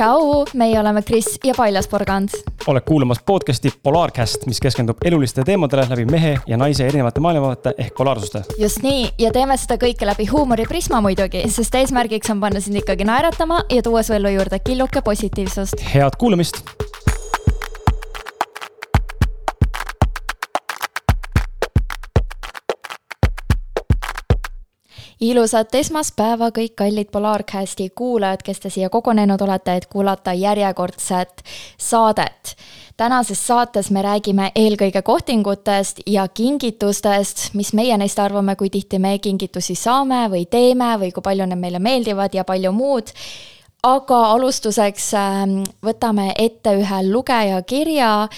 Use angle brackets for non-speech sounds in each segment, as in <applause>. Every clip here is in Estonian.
tšau, meie oleme Kris ja Paljas Porgand. oled kuulamas podcast'i Polaarcast, mis keskendub elulistele teemadele läbi mehe ja naise erinevate maailmavaate ehk polaarsuste. just nii ja teeme seda kõike läbi huumoriprisma muidugi, sest eesmärgiks on panna sind ikkagi naeratama ja tuua su ellu juurde killuke positiivsust. head kuulamist ilusat esmaspäeva kõik kallid Polarcasti kuulajad, kes te siia kogunenud olete, et kuulata järjekordset saadet. tänases saates me räägime eelkõige kohtingutest ja kingitustest, mis meie neist arvame, kui tihti me kingitusi saame või teeme või kui palju need meile meeldivad ja palju muud aga alustuseks ähm, võtame ette ühe lugeja kirja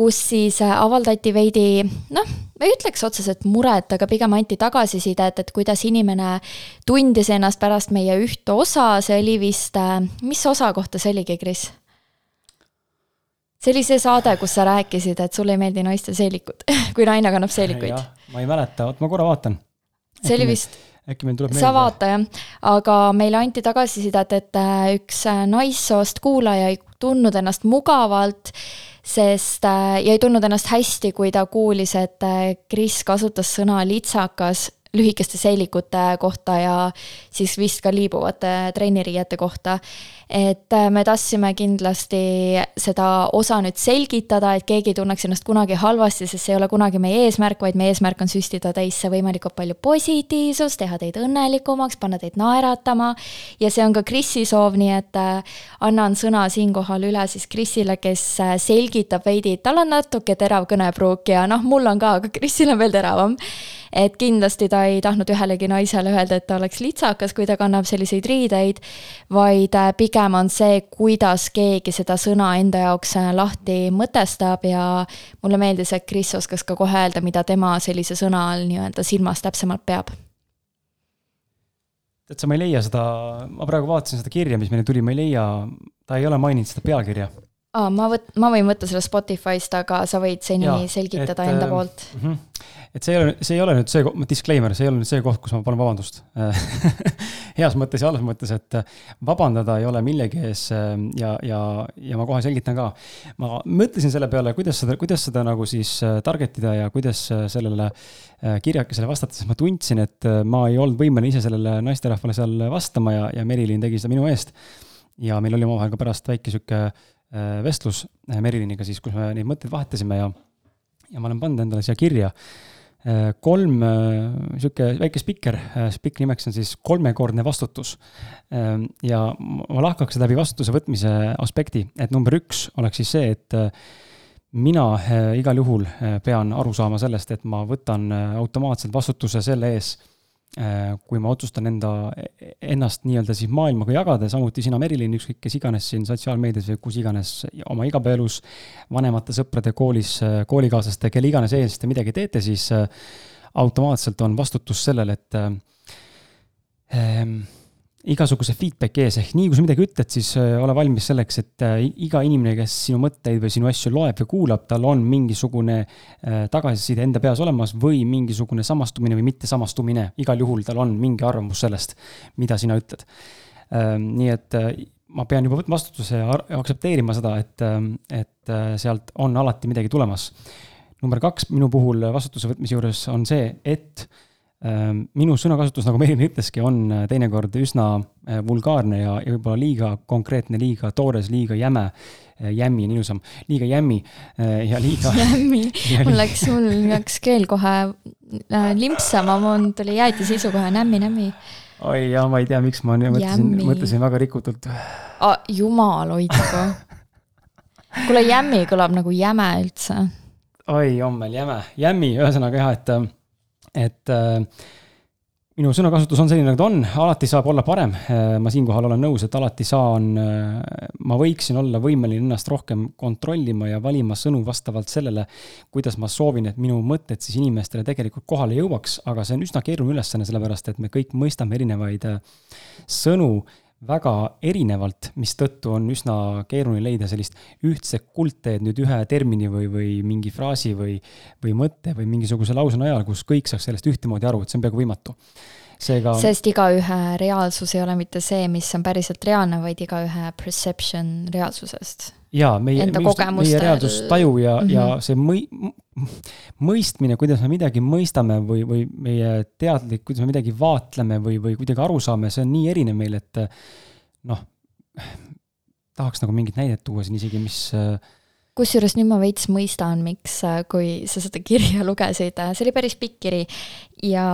kus siis äh, avaldati veidi noh, ma ei ütleks otseselt muret, aga pigem anti tagasisidet, et kuidas inimene tundis ennast pärast meie ühte osa, see oli vist, äh, mis osa kohta see oligi, Kris? see oli see saade, kus sa rääkisid, et sulle ei meeldi naiste seelikud <laughs> kui naine kannab seelikuid. ma ei mäleta, oot ma korra vaatan. see oli vist äkki meil tuleb meelde. sa vaata jah, aga meile anti tagasisidet, et äh, üks naissoost kuulaja ei tundnud ennast mugavalt sest äh, ja ei tundnud ennast hästi, kui ta kuulis, et äh, Kris kasutas sõna litsakas lühikeste seelikute kohta ja siis vist ka liibuvate trenniriiete kohta. Et äh, me tahtsime kindlasti seda osa nüüd selgitada, et keegi ei tunneks ennast kunagi halvasti, sest see ei ole kunagi meie eesmärk, vaid meie eesmärk on süstida teisse võimalikult palju positiivsust, teha teid õnnelikumaks, panna teid naeratama. ja see on ka Krisi soov, nii et äh, annan sõna siinkohal üle siis Krisile, kes äh, selgitab veidi, tal on natuke terav kõnepruuk ja noh, mul on ka, aga Krisil on veel teravam et kindlasti ta ei tahtnud ühelegi naisele öelda, et ta oleks litsakas, kui ta kannab selliseid riideid, vaid äh, pigem on see, kuidas keegi seda sõna enda jaoks äh, lahti mõtestab ja mulle meeldis, et Kris oskas ka kohe öelda, mida tema sellise sõna all nii-öelda silmas täpsemalt peab. Tead sa, ma ei leia seda, ma praegu vaatasin seda kirja, mis meile tuli, ma ei leia, ta ei ole maininud seda pealkirja aa, ma võt-, ma võin võtta selle Spotify'st, aga sa võid seni ja, selgitada et, enda ähm, poolt mm. -hmm. et see ei ole, see ei ole nüüd see, disclaimer, see ei ole nüüd see koht, kus ma palun vabandust <laughs> heas mõttes ja halvas mõttes, et äh, vabandada ei ole millegi ees ähm, ja, ja, ja ma kohe selgitan ka. ma mõtlesin selle peale, kuidas seda, kuidas seda nagu siis äh, target ida ja kuidas äh, sellele kirjakesele vastata, sest ma tundsin, et ma ei olnud võimeline ise sellele naisterahvale seal vastama ja, ja Merilin tegi seda minu eest. ja meil oli omavahel ka pärast väike sihuke vestlus äh, Meriliniga siis, kus me neid mõtteid vahetasime ja, ja ma olen pannud endale siia kirja äh, kolm sihuke väike spikker, spikk nimeks on siis kolmekordne vastutus. ja ma lahkaks läbi vastutuse võtmise aspekti, et number üks oleks siis see, et mina igal juhul pean aru saama sellest, et ma võtan automaatselt vastutuse selle ees Äh, kui ma otsustan enda, ennast nii-öelda siis maailmaga jagada, samuti sina, Merilin, ükskõik kes iganes siin sotsiaalmeedias või kus iganes oma igapäevaelus, vanemate sõprade koolis, koolikaaslaste, kelle iganes ees te midagi teete, siis äh, automaatselt on vastutus sellel, et ähm, igasuguse feedback'i ees, ehk nii kui sa midagi ütled, siis äh, ole valmis selleks, et äh, iga inimene, kes sinu mõtteid või sinu asju loeb või kuulab, tal on mingisugune äh, tagasiside enda peas olemas või mingisugune samastumine või mitte samastumine. igal juhul tal on mingi arvamus sellest, mida sina ütled. Ähm, nii et ma pean juba võtma vastutuse ja aktsepteerima seda, et, ähm, et sealt on alati midagi tulemas. number kaks minu puhul vastutuse võtmise juures on see, et minu sõnakasutus, nagu Merilin ütleski, on äh, teinekord üsna äh, vulgaarne ja, ja võib-olla liiga konkreetne, liiga toores, liiga jäme. Äh, jämmi on ilusam, liiga jämmi ja liiga. <laughs> jämmi, <laughs> mul läks, mul läks keel kohe limpsama, mul tuli jäätisisu kohe nämmi-nämmi. oi jah, ma ei tea, miks ma mõtlesin, mõtlesin väga rikutult ah,. jumal hoidku. kuule, jämmi kõlab nagu jäme üldse. oi, jommel, jäme, jämmi, ühesõnaga jah, et et äh, minu sõnakasutus on selline, nagu ta on, alati saab olla parem. Äh, ma siinkohal olen nõus, et alati saan, äh, ma võiksin olla võimeline ennast rohkem kontrollima ja valima sõnu vastavalt sellele, kuidas ma soovin, et minu mõtted siis inimestele tegelikult kohale jõuaks, aga see on üsna keeruline ülesanne, sellepärast et me kõik mõistame erinevaid sõnu väga erinevalt, mistõttu on üsna keeruline leida sellist ühtset kuldteed nüüd ühe termini või, või mingi fraasi või, või mõtte või mingisuguse lause najal, kus kõik saaks sellest ühtemoodi aru, et see on peaaegu võimatu. seega. sest igaühe reaalsus ei ole mitte see, mis on päriselt reaalne, vaid igaühe perception reaalsusest. Jaa, meie, meie reaalsustaju ja mm, -hmm. ja mhm. see mõi-, mõistmine, kuidas me midagi mõistame või, või meie teadlik, kuidas me midagi vaatleme või, või kuidagi aru saame, see on nii erinev meil, et noh, tahaks nagu mingit näidet tuua siin isegi, mis kusjuures nüüd ma veits mõistan, miks, äh, kui sa seda kirja <laughs> lugesid, äh, see oli päris pikk kiri ja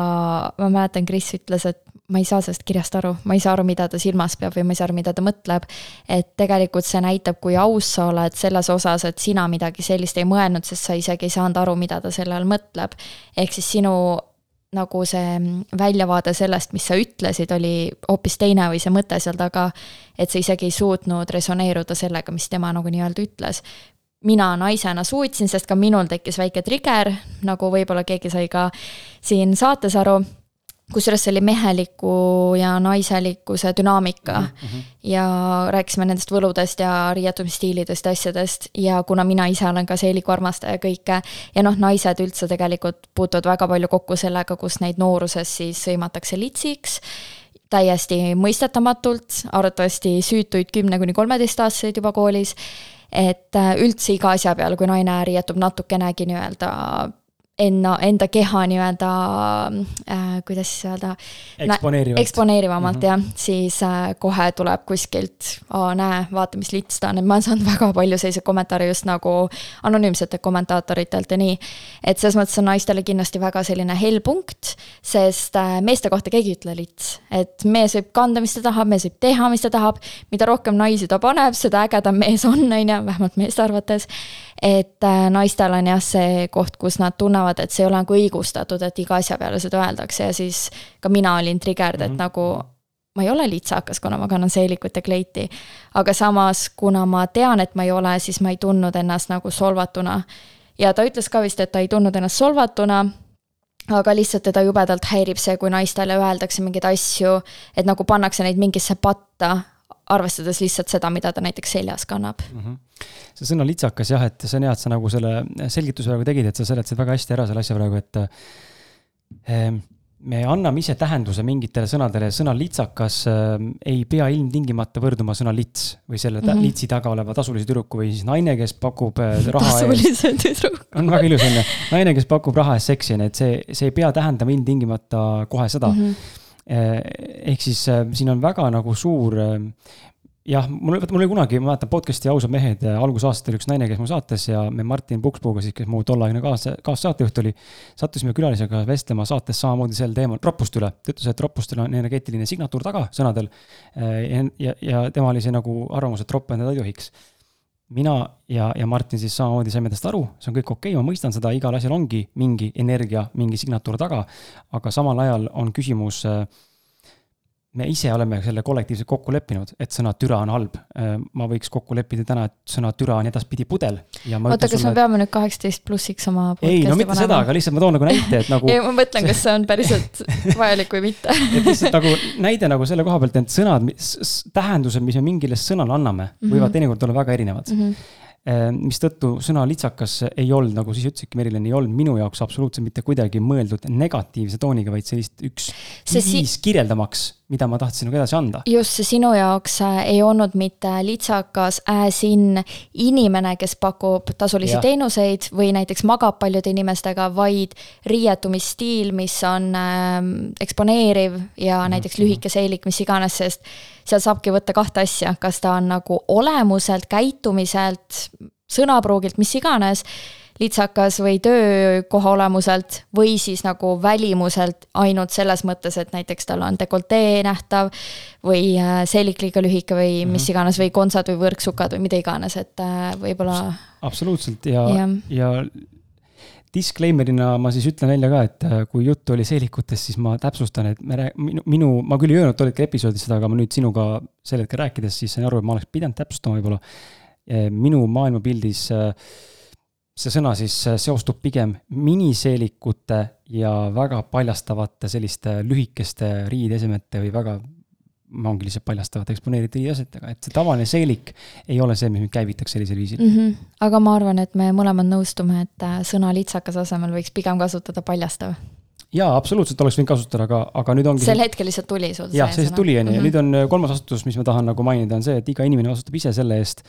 ma mäletan, Kris ütles, et ma ei saa sellest kirjast aru, ma ei saa aru, mida ta silmas peab või ma ei saa aru, mida ta mõtleb. et tegelikult see näitab, kui aus sa oled selles osas, et sina midagi sellist ei mõelnud, sest sa isegi ei saanud aru, mida ta selle all mõtleb. ehk siis sinu nagu see väljavaade sellest, mis sa ütlesid, oli hoopis teine või see mõte seal taga, et sa isegi ei suutnud resoneeruda sellega, mis tema nagu nii-öelda ütles mina naisena suutsin, sest ka minul tekkis väike trigger, nagu võib-olla keegi sai ka siin saates aru kusjuures see oli meheliku ja naiselikkuse dünaamika mm. -hmm. ja rääkisime nendest võludest ja riietumisstiilidest ja asjadest ja kuna mina ise olen ka seeliku armastaja kõike ja noh, naised üldse tegelikult puutuvad väga palju kokku sellega, kus neid nooruses siis sõimatakse litsiks täiesti mõistetamatult, arvatavasti süütuid kümne kuni kolmeteistaastaseid juba koolis et äh, üldse iga asja peale, kui naine riietub natukenegi nii-öelda enna, enda keha nii-öelda äh,, kuidas siis öelda. eksponeerivalt. eksponeerivamalt mm -hmm. jah, siis äh, kohe tuleb kuskilt, aa näe, vaata, mis lits ta on, et ma olen saanud <laughs> väga palju selliseid kommentaare just nagu anonüümsetelt kommentaatoritelt ja nii. et selles mõttes on naistele kindlasti väga selline hell punkt, sest äh, meeste kohta keegi ei ütle lits. et mees võib kanda, mis ta tahab, mees võib teha, mis ta tahab, mida rohkem naisi ta paneb, seda ägedam mees on, on ju, vähemalt meeste arvates et äh, naistel on jah, see koht, kus nad tunnevad, et see ei ole nagu õigustatud, et iga asja peale seda öeldakse ja siis ka mina olin triggered, et mm -hmm. nagu ma ei ole litsakas, kuna ma kannan seelikut ja kleiti. aga samas, kuna ma tean, et ma ei ole, siis ma ei tundnud ennast nagu solvatuna. ja ta ütles ka vist, et ta ei tundnud ennast solvatuna, aga lihtsalt teda jubedalt häirib see, kui naistele öeldakse mingeid asju, et nagu pannakse neid mingisse patta, arvestades lihtsalt seda, mida ta näiteks seljas kannab mm. -hmm. See sõna litsakas jah, et see on hea, et sa nagu selle selgituse praegu tegid, et sa seletasid väga hästi ära selle asja praegu, et eh, me anname ise tähenduse mingitele sõnadele, sõna litsakas äh, ei pea ilmtingimata võrduma sõna lits või selle mm -hmm. litsi taga oleva tasulise tüdruku või siis naine, kes pakub äh, raha tasulise tüdruku. on väga ilus, on ju. naine, kes pakub raha eest seksi, on ju, et see, see ei pea tähendama ilmtingimata kohe seda mm. -hmm Eh, ehk siis eh, siin on väga nagu suur eh, jah, mul, mul oli kunagi, ma mäletan podcast'i Ausad mehed algusaastatel üks naine, kes mu saates ja me Martin Pukspuuga siis, kes mu tolleaegne kaas, kaassaatejuht oli. sattusime külalisega vestlema saates samamoodi sel teemal, ropust üle. ta ütles, et ropustel on energeetiline signatuur taga sõnadel. ja, ja tema oli see nagu arvamus, et roppe endale ei tohiks mina ja, ja Martin siis samamoodi saime tast aru, see on kõik okei okay,, ma mõistan seda, igal asjal ongi mingi energia, mingi signatuur taga. aga samal ajal on küsimus äh, me ise oleme selle kollektiivselt kokku leppinud, et sõna türa on halb. Äh, ma võiks kokku leppida täna, et sõna türa on edaspidi pudel. oota, kas sulle... me peame nüüd kaheksateist plussiks oma ei, no mitte panema? seda, aga lihtsalt ma toon nagu näite, et nagu <laughs> ei, ma mõtlen, kas see on päriselt <laughs> vajalik või mitte et lihtsalt nagu näide nagu selle koha pealt, et sõnad, tähendused, mis me mingile sõnale anname mm, -hmm. võivad teinekord olla väga erinevad mm. -hmm mistõttu sõna litsakas ei olnud, nagu siis ütlesidki, Merilin, ei olnud minu jaoks absoluutselt mitte kuidagi mõeldud negatiivse tooniga, vaid sellist üks see viis si kirjeldamaks, mida ma tahtsin nagu edasi anda. just, see sinu jaoks äh, ei olnud mitte litsakas as in inimene, kes pakub tasulisi ja. teenuseid või näiteks magab paljude inimestega, vaid riietumisstiil, mis on äh, eksponeeriv ja mm -hmm. näiteks lühike seelik, mis iganes, sest seal saabki võtta kahte asja, kas ta on nagu olemuselt, käitumiselt, sõnapruugilt, mis iganes, litsakas või töökoha olemuselt või siis nagu välimuselt ainult selles mõttes, et näiteks tal on dekoltee nähtav või äh, seelik liiga lühike või mis mhm. iganes või kontsad või võrksukad või mida iganes, et äh, võib-olla. absoluutselt ja, ja, ja disclaimer'ina ma siis ütlen välja ka, et äh, kui juttu oli seelikutest, siis ma täpsustan, et me, minu, minu, ma küll ei öelnud tol hetkel episoodis seda, aga ma nüüd sinuga sel hetkel rääkides, siis sain aru, et ma oleks pidanud täpsustama võib-olla. Äh, minu maailmapildis äh, see sõna siis seostub pigem miniseelikute ja väga paljastavate selliste lühikeste riideesemete või väga ongi lihtsalt paljastavad eksponeeritud riieasetega, et see tavaline seelik ei ole see, mis mind käivitaks sellisel viisil mm. -hmm. aga ma arvan, et me mõlemad nõustume, et äh, sõna litsakas asemel võiks pigem kasutada paljastav. jaa, absoluutselt oleks võinud kasutada, aga, aga nüüd ongi. sel hetkel lihtsalt tuli sul see. jah, see lihtsalt tuli, on ju, ja mhm. nüüd on kolmas vastutus, mis ma tahan nagu mainida, on see, et iga inimene vastutab ise selle eest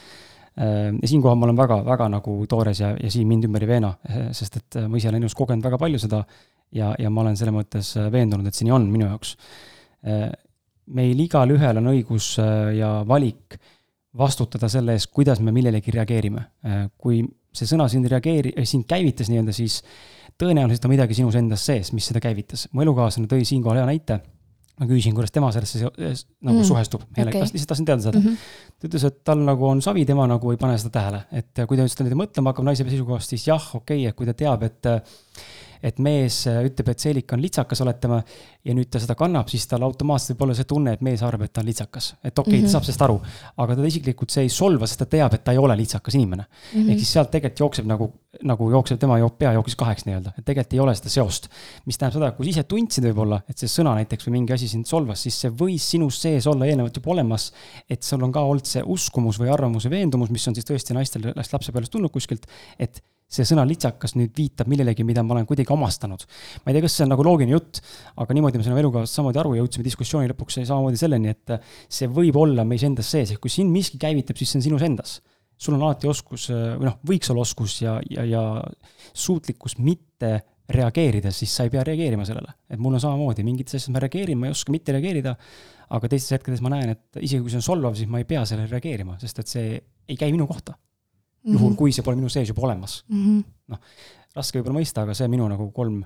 Äh, ja siinkohal ma olen väga, väga nagu toores ja, ja siin mind ümber ei veena, sest et äh, ma ise olen elus kogenud väga palju seda ja, ja ma olen selles mõttes äh, veendunud, et see nii on minu jaoks. Meil igalühel on õigus ja valik vastutada selle eest, kuidas me millelegi reageerime. kui see sõna sind reageeri-, sind käivitas nii-öelda, siis tõenäoliselt on midagi sinus endas sees, mis seda käivitas. mu elukaaslane tõi siinkohal hea näite ma küsisin, kuidas tema sellesse nagu mm. suhestub, okay. lihtsalt tahtsin teada saada mm. -hmm. ta ütles, et tal nagu on savi, tema nagu ei pane seda tähele, et kui ta nüüd seda mõtlema hakkab naise seisukohast, siis jah, okei okay,, et kui ta teab, et et mees äh, ütleb, et seelik on litsakas, oletame, ja nüüd ta seda kannab, siis tal automaatselt võib olla see tunne, et mees arvab, et ta on litsakas. et okei okay, mm, -hmm. ta mhm. saab sellest aru, aga teda isiklikult see ei solva, sest ta teab, et ta ei ole litsakas inimene mm. -hmm. ehk siis sealt tegelikult jookseb nagu, nagu jookseb tema joob pea jooksis kaheks nii-öelda, et tegelikult ei ole seda seost. mis tähendab seda, kui sa ise tundsid võib-olla, et see sõna näiteks või mingi asi sind solvas, siis see võis sinus sees olla eelnevalt juba olemas. et sul on ka olnud see uskumus või arvamus või veendumus, mis on siis tõesti naistel lapsepõlvest tulnud kuskilt, et see sõna litsakas nüüd viitab millelegi, mida ma olen kuidagi omastanud. ma ei tea, kas see on nagu loogiline jutt, aga niimoodi me saime elukaaslasest samamoodi aru ja jõudsime diskussiooni lõpuks samamoodi selleni, et see võib olla meis endas sees, ehk kui sind miski käivitab, siis see on sinus endas. sul on alati oskus või noh, võiks olla oskus ja, ja, ja suutlikkus mitte reageerida, siis sa ei pea reageerima sellele. et mul on samamoodi, mingites asjades ma reageerin, ma ei oska mitte reageerida, aga teistes hetkedes ma näen, et isegi kui see on solvav, siis ma ei pea sellele reageerima, sest et see ei käi minu kohta mm, -hmm. juhul kui see pole minu sees juba olemas mm -hmm.. noh, raske võib-olla mõista, aga see minu nagu kolm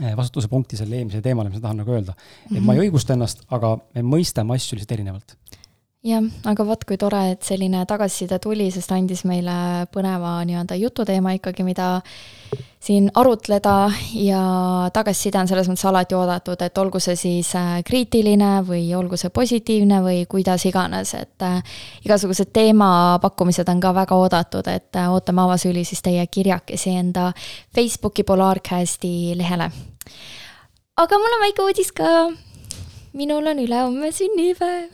eh, vastutuse punkti selle eelmise teemale, mis ma tahan nagu öelda mm. -hmm. et ma ei õigusta ennast, aga me mõistame asju lihtsalt erinevalt jah, aga vot kui tore, et selline tagasiside tuli, sest andis meile põneva nii-öelda jututeema ikkagi, mida siin arutleda ja tagasiside on selles mõttes alati oodatud, et olgu see siis äh, kriitiline või olgu see positiivne või kuidas iganes, et äh, igasugused teemapakkumised on ka väga oodatud, et äh, ootame avasüli siis teie kirjakesi enda Facebooki Polaarcasti lehele. aga mul on väike uudis ka minul on ülehomme sünnipäev.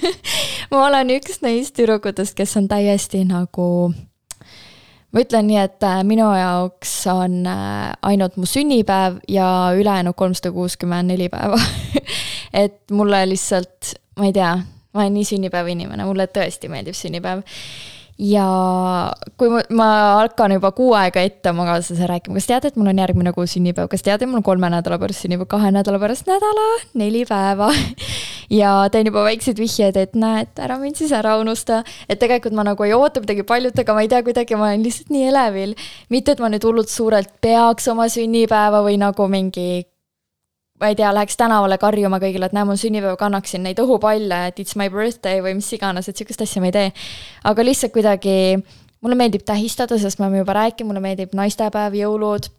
<laughs> Ma olen üks neist tüdrukutest, kes on täiesti nagu ma ütlen nii, et äh, minu jaoks on äh, ainult mu sünnipäev ja ülejäänud kolmsada kuuskümmend neli päeva. <laughs> Et mulle lihtsalt, ma ei tea, ma olen nii sünnipäeva inimene, mulle tõesti meeldib sünnipäev ja kui ma, ma hakkan juba kuu aega ette oma kaaslasele rääkima, kas tead, et mul on järgmine kuu sünnipäev, kas tead, et mul on kolme nädala pärast sünnipäev, kahe nädala pärast nädala, neli päeva <laughs> ja teen juba väikseid vihjeid, et näed, ära mind siis ära unusta. et tegelikult ma nagu ei oota midagi paljut, aga ma ei tea, kuidagi ma olen lihtsalt nii elevil. mitte, et ma nüüd hullult suurelt peaks oma sünnipäeva või nagu mingi ma ei tea, läheks tänavale karjuma kõigile, et näe, mul sünnipäev, kannaksin neid õhupalle, et it's my birthday või mis iganes, et sihukest asja ma ei tee. aga lihtsalt kuidagi, mulle meeldib tähistada, sest me oleme juba rääkinud, mulle meeldib naistepäev, jõulud.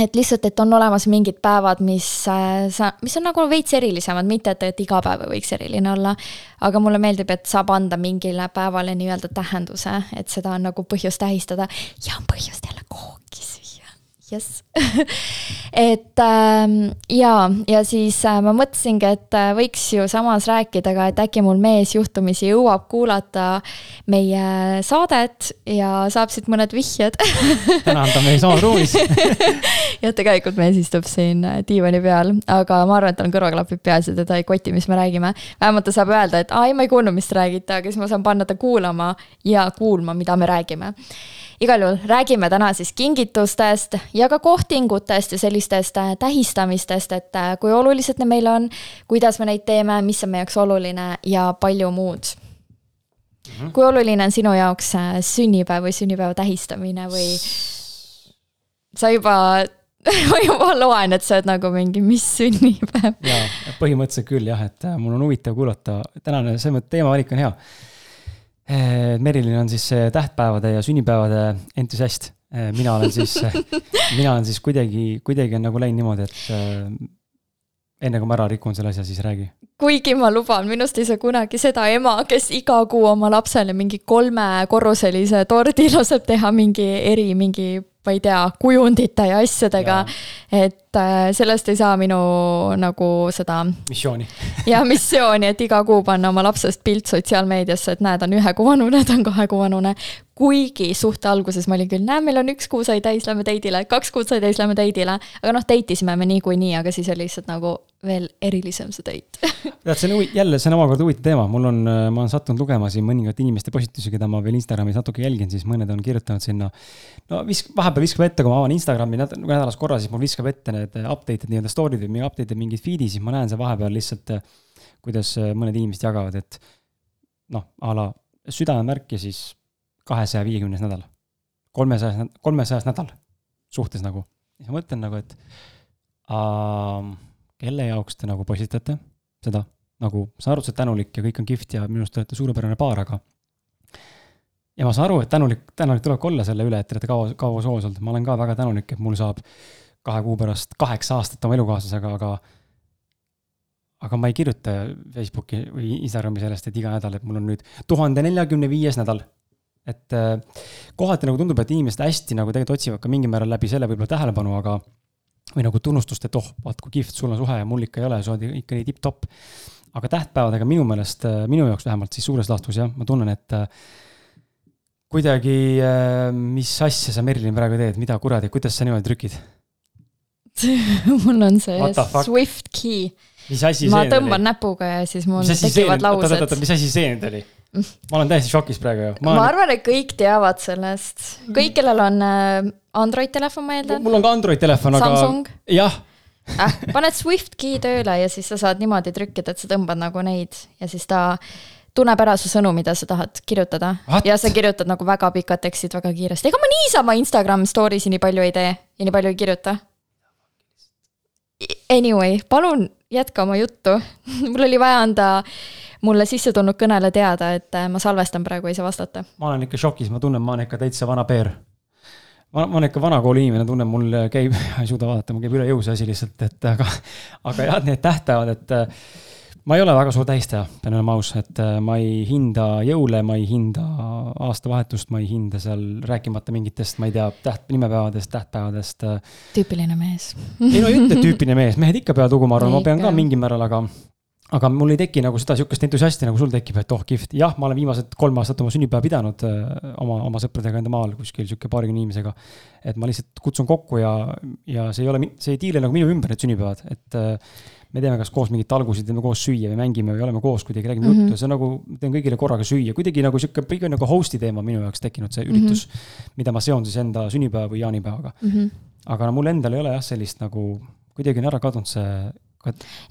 et lihtsalt, et on olemas mingid päevad, mis äh, sa, mis on nagu veits erilisemad, mitte et, et iga päev võiks eriline olla. aga mulle meeldib, et saab anda mingile päevale nii-öelda tähenduse, et seda on nagu põhjust tähistada ja on põhjust jälle süüa jess <laughs> et ähm, jaa, ja siis äh, ma mõtlesingi, et äh, võiks ju samas rääkida ka, et äkki mul mees juhtumisi jõuab kuulata meie saadet ja saab siit mõned vihjed. <laughs> Täna on ta meil samas ruumis. <laughs> Jah, tegelikult mees istub siin äh, diivani peal, aga ma arvan, et tal on kõrvaklapid peas ja teda ei koti, mis me räägime. vähemalt ta saab öelda, et aa ei, ma ei kuulnud, mis te räägite, aga siis ma saan panna ta kuulama ja kuulma, mida me räägime. Igal juhul räägime täna siis kingitustest ja ka kohtingutest ja sellistest äh, tähistamistest, et äh, kui olulised need meile on, kuidas me neid teeme, mis on meie jaoks oluline ja palju muud. -hmm. kui oluline on sinu jaoks äh, sünnipäev või sünnipäeva tähistamine või sa juba <laughs> ma juba loen, et sa oled nagu mingi, mis sünnipäev. jaa, põhimõtteliselt küll jah, et mul on huvitav kuulata, tänane selles mõttes teemavalik on hea Merilin on siis tähtpäevade ja sünnipäevade entusiast. Eh, mina olen siis mina olen siis kuidagi, kuidagi on nagu läinud niimoodi, et eh, enne kui ma ära rikun selle asja, siis räägi. kuigi ma luban, minust ei saa kunagi seda ema, kes iga kuu oma lapsele mingi kolmekorruselise tordi <laughs> laseb teha mingi eri, mingi, ma ei tea, kujundite ja asjadega. et et äh, sellest ei saa minu nagu seda missiooni. <laughs> ja missiooni, et iga kuu panna oma lapsest pilt sotsiaalmeediasse, et näe, ta on ühe kuu vanune, ta on kahe kuu vanune kuigi suhte alguses ma olin küll, näe, meil on üks kuu sai täis, lähme date'ile, kaks kuud sai täis, lähme date'ile. aga noh, date isime me niikuinii, aga siis oli lihtsalt nagu veel erilisem see date <laughs> tead, see on jälle, see on omakorda huvitav teema, mul on, ma olen sattunud lugema siin mõningate inimeste postitusi, keda ma veel Instagramis natuke jälgin, siis mõned on kirjutanud sinna. no visk-, vahepeal viskab ette, kui ma avan Instagrami nädalas korra, siis mul viskab ette need update'id nii-öelda story'd või update'id mingid feed'i, siis ma näen seal vahepeal lihtsalt, kuidas mõned inimesed jagavad, et noh, a la südamemärk ja siis kahesaja viiekümnes nädal. kolmesajas, kolmesajas nädal suhtes nagu. siis ma mõtlen nagu, et uh, kelle jaoks te nagu postitate seda, nagu saan aru, et sa oled tänulik ja kõik on kihvt ja minu arust te olete suurepärane paar, aga ja ma saan aru, et tänulik, tänulik tuleb ka olla selle üle, et te olete kaua, kaua soos olnud, ma olen ka väga tänulik, et mul saab kahe kuu pärast kaheksa aastat oma elukaaslasega, aga aga ma ei kirjuta Facebooki või Instagrami sellest, et iga nädal, et mul on nüüd tuhande neljakümne viies nädal et äh, kohati nagu tundub, et inimesed hästi nagu tegelikult otsivad ka mingil määral läbi selle võib-olla tähelepanu, aga või nagu tunnustust, et oh, vaat kui kihvt, sul on suhe ja mul ikka ei ole, sa oled ikka nii tipp-topp. aga tähtpäevadega minu meelest, äh, minu jaoks vähemalt siis suures laastus jah, ma tunnen, et äh, kuidagi, mis asja sa, Merilin, praegu teed, mida kuradi, kuidas sa niimoodi trükid <laughs> mul on see Swift key. ma see tõmban oli? näpuga ja siis mul tekivad laused. mis asi see nüüd oli? ma olen täiesti šokis praegu ju. ma arvan, et kõik teavad sellest, kõik, kellel on äh, Android telefon, ma eeldan. mul on ka Android telefon, aga. Samsung. jah äh,. paned Swift key tööle ja siis sa saad niimoodi trükkida, et sa tõmbad nagu neid ja siis ta tunneb ära su sõnu, mida sa tahad kirjutada. ja sa kirjutad nagu väga pikad tekstid väga kiiresti, ega ma niisama Instagram story'si nii palju ei tee ja nii palju ei kirjuta. Anyway, palun jätka oma juttu <laughs> mul oli vaja anda mulle sisse tulnud kõnele teada, et äh, ma salvestan praegu, ei saa vastata. ma olen ikka šokis, ma tunnen, ma olen ikka täitsa vana peer. ma, ma olen ikka vanakooli inimene, tunnen, mul käib, <laughs> ei suuda vaadata, mul käib üle jõu see asi lihtsalt, et aga, aga jah, need tähtpäevad, et äh, ma ei ole väga suur tähistaja, pean olema aus, et äh, ma ei hinda jõule, ma ei hinda aastavahetust, ma ei hinda seal, rääkimata mingitest, ma ei tea, täht, nimepäevadest, tähtpäevadest. tüüpiline mees. ei no ei ütle tüüpiline mees, mehed ikka peavad lugu, ma arvan, ma pean ka mingil määral, aga aga mul ei teki nagu seda sihukest entusiasti, nagu sul tekib, et oh kihvt, jah, ma olen viimased kolm aastat oma sünnipäeva pidanud äh, oma, oma sõpradega enda maal kuskil sihuke paarikümne inimesega. et ma lihtsalt kutsun kokku ja, ja see ei ole, see ei tiirle nagu minu ümber, need sünnipäevad, et äh, me teeme kas koos mingeid talgusid, teeme koos süüa või mängime või oleme koos kuidagi, räägime mm -hmm. juttu, see on nagu, teen kõigile korraga süüa, kuidagi nagu sihuke, pigem nagu host'i teema minu jaoks tekkinud, see üritus mm, -hmm. mida ma seon siis enda sünnipäeva või jaanipäevaga mm. -hmm. aga no mul endal ei ole jah, sellist nagu, kuidagi on ära kadunud see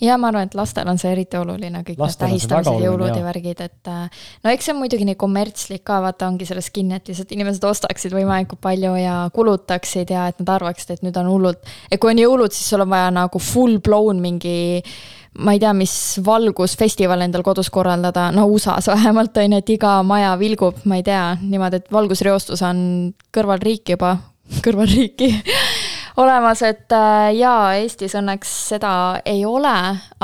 ja ma arvan, et lastel on see eriti oluline, kõik need tähistamised, jõulud ja värgid, et äh, no eks see on muidugi nii kommertslik ka, vaata, ongi selles kinni, et lihtsalt inimesed ostaksid võimalikult palju ja kulutaksid ja et nad arvaksid, et nüüd on hullult, et kui on jõulud, siis sul on vaja nagu full blown mingi ma ei tea, mis valgusfestival endal kodus korraldada, no USA-s vähemalt on ju, et iga maja vilgub, ma ei tea, niimoodi, et valgusreostus on kõrvalriik juba, kõrvalriiki olemas, et äh, jaa, Eestis õnneks seda ei ole,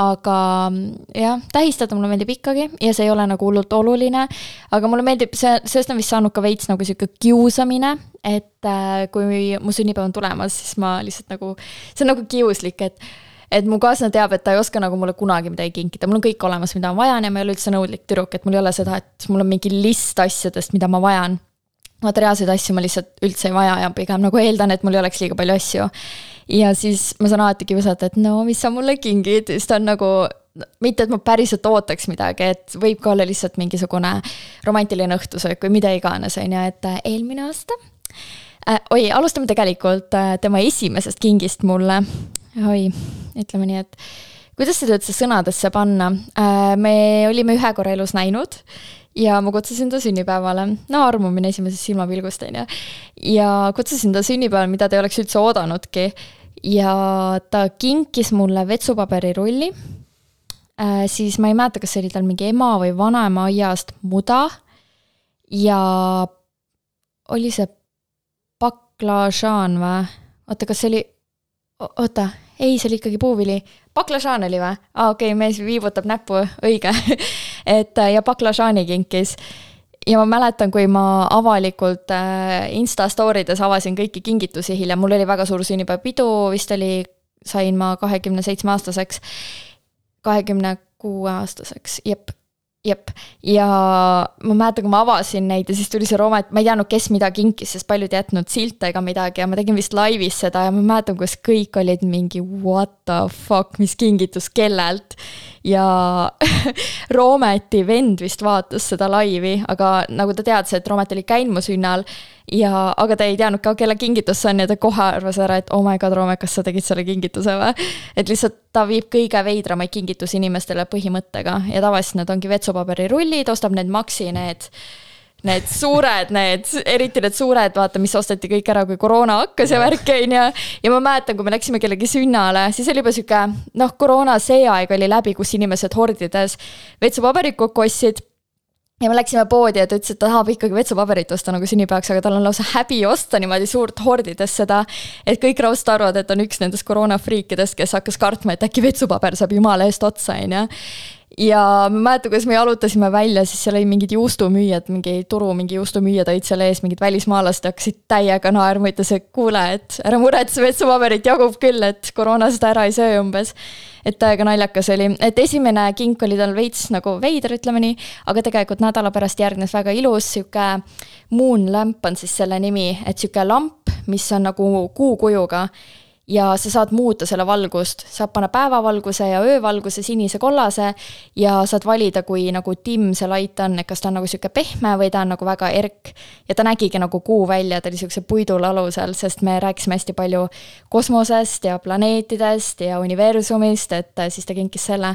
aga mm, jah, tähistada mulle meeldib ikkagi ja see ei ole nagu hullult oluline. aga mulle meeldib, see, sellest on vist saanud ka veits nagu sihuke kiusamine, et äh, kui mu sünnipäev on tulemas, siis ma lihtsalt nagu, see on nagu kiuslik, et et mu kaaslane teab, et ta ei oska nagu mulle kunagi midagi kinkida, mul on kõik olemas, mida ma vajan ja ma ei ole üldse nõudlik tüdruk, et mul ei ole seda, et mul on mingi list asjadest, mida ma vajan materiaalseid asju ma lihtsalt üldse ei vaja ja pigem nagu eeldan, et mul ei oleks liiga palju asju. ja siis ma saan alati kiusata, et no mis sa mulle kingid, siis ta on nagu mitte, et ma päriselt ootaks midagi, et võib ka olla lihtsalt mingisugune romantiline õhtusöök või mida iganes, on ju, et äh, eelmine aasta äh,. oi, alustame tegelikult äh, tema esimesest kingist mulle. oi, ütleme nii, et kuidas seda üldse sõnadesse panna äh,? me olime ühe korra elus näinud ja ma kutsusin ta sünnipäevale, no armumine esimesest silmapilgust, on ju. ja kutsusin ta sünnipäevale, mida ta ei oleks üldse oodanudki. ja ta kinkis mulle vetsupaberirulli äh,. siis ma ei mäleta, kas see oli tal mingi ema või vanaema aiast muda. ja oli see baklažaan või? oota, kas see oli, oota, ei, see oli ikkagi puuvili. Baklažaan oli või? aa, okei okay,, mees viibutab näppu, õige <laughs> et äh, ja baklažaani kinkis. ja ma mäletan, kui ma avalikult äh, Insta story des avasin kõiki kingitusi hiljem, mul oli väga suur sünnipäevapidu, vist oli sain ma kahekümne seitsme aastaseks, kahekümne kuue aastaseks, jep jep, ja ma mäletan, kui ma avasin neid ja siis tuli see Roomet, ma ei teadnud, kes mida kinkis, sest paljud ei jätnud silte ega midagi ja ma tegin vist laivis seda ja ma mäletan, kuidas kõik olid mingi what the fuck, mis kingitus, kellelt. Ja <laughs> Roometi vend vist vaatas seda laivi, aga nagu ta teadis, et Roomet oli käinud mu sünnal ja, aga ta ei teadnud ka, kelle kingitus see on ja ta kohe arvas ära, et oh my god, Roome, kas sa tegid selle kingituse või? et lihtsalt ta viib kõige veidramaid kingitusi inimestele põhimõttega ja tavaliselt need ongi vetsupaberirullid, ostab need Maxi need need suured, need, eriti need suured, vaata, mis osteti kõik ära, kui koroona hakkas ja värk, on ju. ja ma mäletan, kui me läksime kellegi sünnale, siis oli juba sihuke, noh, koroona see aeg oli läbi, kus inimesed hordides vetsupaberit kokku ostsid ja me läksime poodi ja ta ütles, et ta tahab ikkagi vetsupaberit osta nagu sünnipäevaks, aga tal on lausa häbi osta niimoodi suurt hordides seda. et kõik raudselt arvavad, et on üks nendest koroonafriikidest, kes hakkas kartma, et äkki vetsupaber saab jumala eest otsa, on ju ja ma mäletan, kuidas me jalutasime välja, siis seal oli mingid juustumüüjad, mingi turu mingi juustumüüjad olid seal ees, mingid välismaalased hakkasid täiega naerma, ütles, et kuule, et ära muretse, vetsupaberit jagub küll, et koroona seda ära ei söö umbes. Et täiega naljakas oli, et esimene kink oli tal veits nagu veider, ütleme nii, aga tegelikult nädala pärast järgnes väga ilus sihuke moon lamp on siis selle nimi, et sihuke lamp, mis on nagu kuukujuga ja sa saad muuta selle valgust, saab panna päevavalguse ja öövalguse, sinise, kollase ja saad valida, kui nagu timm see lait on, et kas ta on nagu sihuke pehme või ta on nagu väga erk. ja ta nägigi nagu kuu välja, ta oli sihukese puidulalu seal, sest me rääkisime hästi palju kosmosest ja planeetidest ja universumist, et siis ta kinkis selle.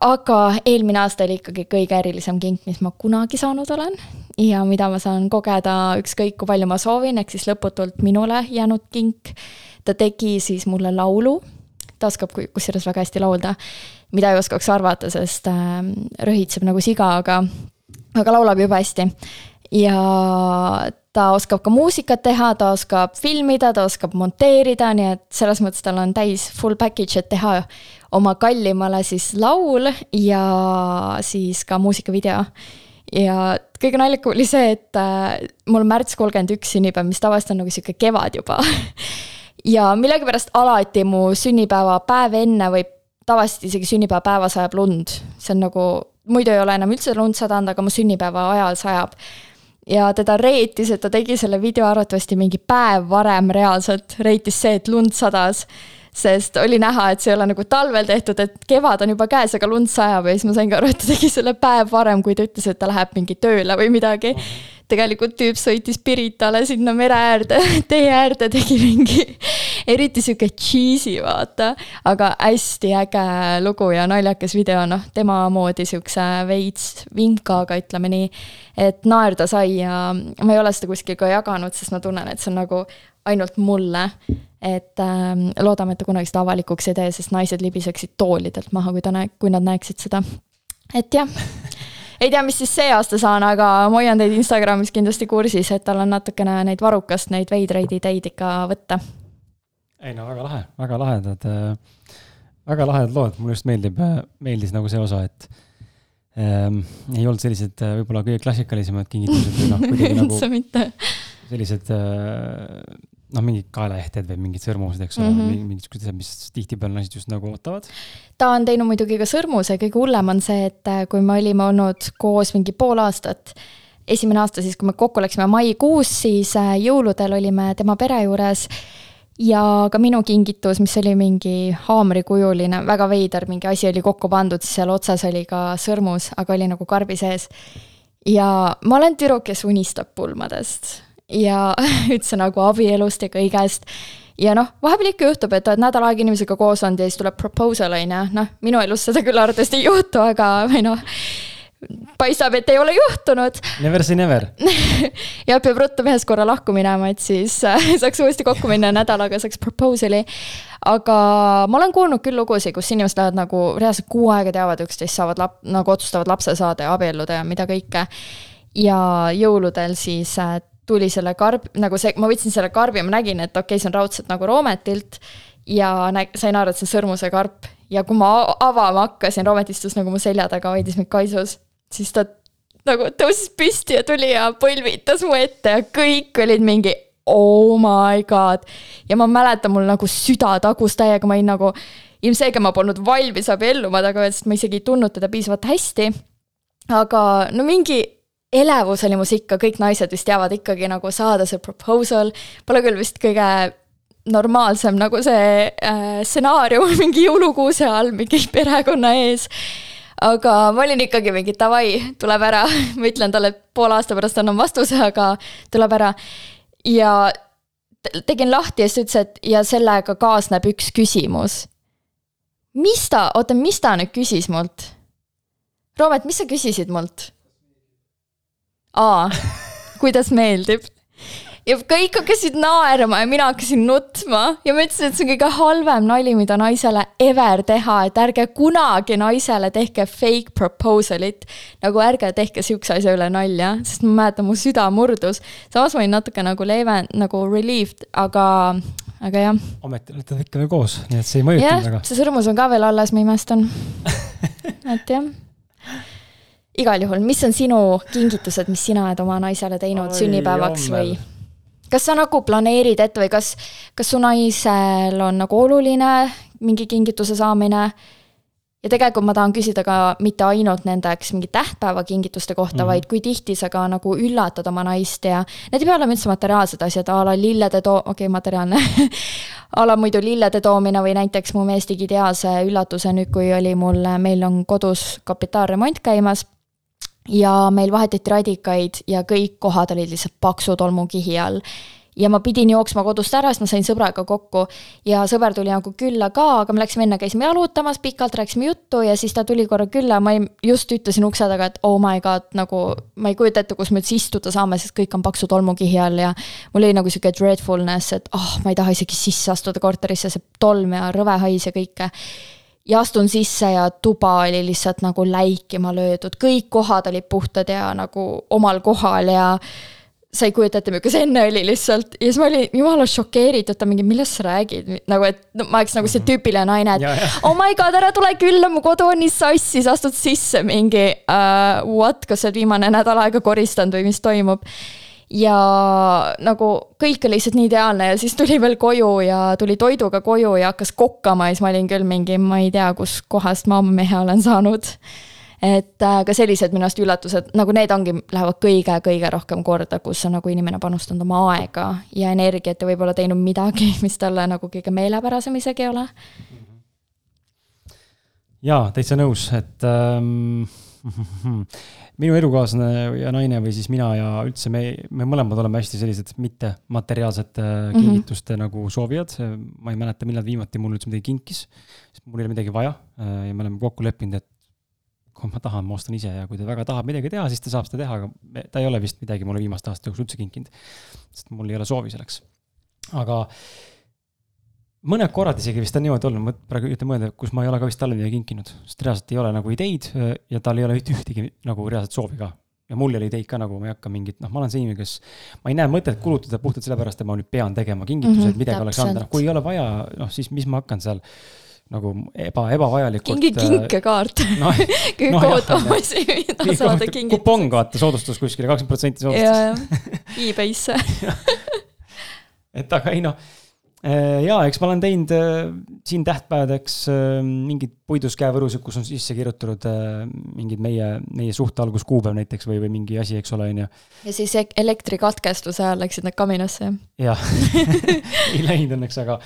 Aga eelmine aasta oli ikkagi kõige erilisem kink, mis ma kunagi saanud olen ja mida ma saan kogeda ükskõik kui palju ma soovin, ehk siis lõputult minule jäänud kink ta tegi siis mulle laulu, ta oskab kusjuures väga hästi laulda, mida ei oskaks arvata, sest äh, röhitseb nagu siga, aga, aga laulab jube hästi. ja ta oskab ka muusikat teha, ta oskab filmida, ta oskab monteerida, nii et selles mõttes tal on täis full package, et teha oma kallimale siis laul ja siis ka muusikavideo. Ja kõige naljakam oli see, et äh, mul märts kolmkümmend üks sünnipäev, mis tavaliselt on nagu sihuke kevad juba <laughs> ja millegipärast alati mu sünnipäevapäev enne või tavaliselt isegi sünnipäevapäeva sajab lund. see on nagu, muidu ei ole enam üldse lund sadanud, aga mu sünnipäeva ajal sajab. ja teda reetis, et ta tegi selle video arvatavasti mingi päev varem reaalselt, reetis see, et lund sadas. Sest oli näha, et see ei ole nagu talvel tehtud, et kevad on juba käes, aga lund sajab. Ja siis ma saingi aru, et ta tegi selle päev varem, kui ta ütles, et ta läheb mingi tööle või midagi tegelikult tüüp sõitis Piritale sinna mere äärde, <laughs> tee äärde, tegi mingi eriti sihuke cheesy, vaata, aga hästi äge lugu ja naljakas video, noh, tema moodi siukse veits vinkaga, ütleme nii. et naerda sai ja ma ei ole seda kuskil ka jaganud, sest ma tunnen, et see on nagu ainult mulle. et äh, loodame, et ta kunagi seda avalikuks ei tee, sest naised libiseksid toolidelt maha, kui ta näe-, kui nad näeksid seda. et jah ei tea, mis siis see aasta saan, aga ma hoian teid Instagramis kindlasti kursis, et tal on natukene neid varrukast, neid veidraid ideid ikka võtta. ei no väga lahe, väga lahedad, äh, väga lahedad lood, mulle just meeldib, äh, meeldis nagu see osa, et ähm, ei olnud sellised äh, võib-olla kõige klassikalisemad kingitused või noh, kuidagi <laughs> nagu sellised äh, noh, mingid kaelaehted või mingid sõrmused, eks ole mm -hmm., mingid siuksed asjad, mis tihtipeale naised just nagu ootavad. ta on teinud muidugi ka sõrmuse, kõige hullem on see, et äh, kui me olime olnud koos mingi pool aastat, esimene aasta siis, kui me kokku läksime maikuus, siis äh, jõuludel olime tema pere juures ja ka minu kingitus, mis oli mingi haamrikujuline, väga veider mingi asi oli kokku pandud, siis seal otsas oli ka sõrmus, aga oli nagu karbi sees. ja ma olen tüdruk, kes unistab pulmadest ja <laughs> üldse nagu abielust ja kõigest. ja noh, vahepeal ikka juhtub, et oled nädal aega inimesega koos olnud ja siis tuleb proposal, on ju, noh, minu elus seda küll arvatavasti ei juhtu, aga või noh, paistab, et ei ole juhtunud. Never say never <laughs> ja peab ruttu mehes korra lahku minema, et siis äh, <laughs> saaks uuesti kokku minna nädalaga, saaks proposal'i. aga ma olen kuulnud küll lugusid, kus inimesed lähevad nagu reaalselt kuu aega teavad üksteist, saavad lap-, nagu otsustavad lapse saada ja abielluda ja mida kõike. ja jõuludel siis äh, tuli selle karb, nagu see, ma võtsin selle karbi, ma nägin, et okei okay,, see on raudselt nagu Roometilt ja nä-, sain aru, et see on sõrmuse karp ja kui ma avama hakkasin, Roomet istus nagu mu selja taga, hoidis mind kaisus, siis ta nagu tõusis püsti ja tuli ja põlvitas mu ette ja kõik olid mingi oh my god. ja ma mäletan, mul nagu süda tagus täiega, ma olin nagu, ilmselgelt ma polnud valmis abielluma temaga, sest ma isegi ei tundnud teda piisavalt hästi. aga no mingi elevus oli mus ikka, kõik naised vist teavad ikkagi nagu saada see proposal, pole küll vist kõige normaalsem nagu see äh, stsenaarium <laughs> mingi jõulukuuse all mingi perekonna ees. aga ma olin ikkagi mingi davai, tuleb ära, <laughs> ma ütlen talle poole aasta pärast annan vastuse, aga tuleb ära. ja tegin lahti ja siis ütles, et ja sellega kaasneb üks küsimus. mis ta, oota, mis ta nüüd küsis mult? Roomet, mis sa küsisid mult? Aa, kuidas meeldib. ja kõik hakkasid naerma ja mina hakkasin nutma ja ma ütlesin, et see on kõige halvem nali, mida naisele ever teha, et ärge kunagi naisele tehke fake proposal'it. nagu ärge tehke sihukese asja üle nalja, sest ma mäletan, mu süda murdus. samas ma olin natuke nagu leeve, nagu relieved, aga aga jah. ometi olete ikka veel koos, nii et see ei mõjutanud väga. see sõrmus on ka veel alles, ma imestan <laughs> et jah igal juhul, mis on sinu kingitused, mis sina oled oma naisele teinud Oi, sünnipäevaks jommel. või? kas sa nagu planeerid ette või kas, kas su naisel on nagu oluline mingi kingituse saamine? ja tegelikult ma tahan küsida ka mitte ainult nendeks mingi tähtpäevakingituste kohta mm, -hmm. vaid kui tihti sa ka nagu üllatad oma naist ja need ei pea olema üldse materiaalsed asjad, a la lillede too-, okei okay,, materiaalne <laughs> a la muidu lillede toomine või näiteks mu mees tegi ideaalse üllatuse nüüd, kui oli mul, meil on kodus kapitaalremont käimas ja meil vahetati radikaid ja kõik kohad olid lihtsalt paksu tolmukihi all. ja ma pidin jooksma kodust ära, sest ma sain sõbraga kokku. Ja sõber tuli nagu külla ka, aga me läksime enne, käisime jalutamas pikalt, rääkisime juttu ja siis ta tuli korra külla, ma just ütlesin ukse taga, et oh my god, nagu ma ei kujuta ette, kus me üldse istuda saame, sest kõik on paksu tolmukihi all ja mul oli nagu sihuke dreadfulness, et ah oh,, ma ei taha isegi sisse astuda korterisse, see tolm ja rõve hais ja kõike ja astun sisse ja tuba oli lihtsalt nagu läikima löödud, kõik kohad olid puhtad ja nagu omal kohal ja sa ei kujuta ette, milline see enne oli lihtsalt. Ja siis ma olin jumala šokeeritud, ta mingi, millest sa räägid, nagu et no, ma oleks nagu see mhm. tüüpiline naine, et oh my god, ära tule külla, mu kodu on nii sassis, astud sisse mingi uh, what, kas sa oled viimane nädal aega koristanud või mis toimub ja nagu kõik oli lihtsalt nii ideaalne ja siis tuli veel koju ja tuli toiduga koju ja hakkas kokkama ja siis ma olin küll mingi, ma ei tea, kuskohast ma oma mehe olen saanud. et äh, ka sellised minu arust üllatused, nagu need ongi, lähevad kõige-kõige rohkem korda, kus on nagu inimene panustanud oma aega ja energiat ja võib-olla teinud midagi, <laughs> mis talle nagu kõige meelepärasem isegi ei ole. jaa, täitsa nõus, et ähm, <laughs> minu elukaaslane ja naine või siis mina ja üldse me, me mõlemad oleme hästi sellised mittemateriaalsete mm -hmm. kingituste nagu soovijad. ma ei mäleta, millal viimati mulle üldse midagi kinkis, sest mul ei ole midagi vaja ja me oleme kokku leppinud, et kui ma tahan, ma ostan ise ja kui ta väga tahab midagi teha, siis ta saab seda teha, aga ta ei ole vist midagi mulle viimaste aastate jooksul üldse kinkinud. sest mul ei ole soovi selleks. aga mõned korrad isegi vist on niimoodi olnud, ma praegu üritan mõelda, kus ma ei ole ka vist talle midagi kinkinud, sest reaalselt ei ole nagu ideid äh, ja tal ei ole üht, ühtegi nagu reaalset soovi ka. ja mul ei ole ideid ka nagu, ma ei hakka mingit, noh, ma olen see inimene, kes, ma ei näe mõtet kulutada puhtalt sellepärast, et ma nüüd pean tegema kingitused mm, -hmm, midagi oleks anda, kui ei ole vaja, noh, siis mis ma hakkan seal nagu eba, ebavajalikult. kingi äh, kinkekaart no, kõige no, kohutavam asi, mida saada kingituseks. kupong, vaata, soodustus kuskile, kakskümmend protsenti soodustus. e-Bay'sse <laughs> et aga ei noh ja eks ma olen teinud äh, siin tähtpäevadeks äh, mingid puidust käevõrusid, kus on sisse kirjutatud mingid meie, meie suhte alguskuupäev näiteks või, või mingi asi, eks ole, on ju. ja siis elektrikatkestuse ajal läksid need kaminasse? jah <laughs> ei läinud õnneks, aga,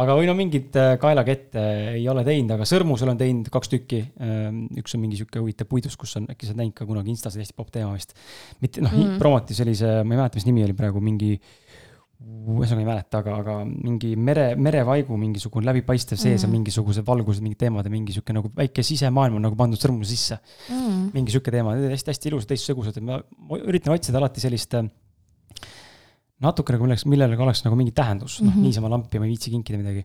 aga või no mingit kaelakette ei ole teinud, aga sõrmusel on teinud kaks tükki. üks on mingi sihuke huvitav puidust, kus on, äkki sa oled näinud ka kunagi Instas hästi popp teema vist. mitte noh mm., promoti sellise, ma ei mäleta, mis nimi oli praegu, mingi ühesõnaga ei mäleta, aga, aga mingi mere, merevaigu mingisugune läbipaistev sees mm. on mingisugused valgused, mingid teemad ja mingi sihuke nagu väike sisemaailm on nagu pandud sõrmu sisse mm.. mingi sihuke teema, hästi-hästi ilusad, teistsugused, et ma üritan otsida alati sellist äh, natuke nagu milleks, millele oleks nagu mingi tähendus mm, -hmm. noh, mhm. niisama lampi ma ei viitsi kinkida midagi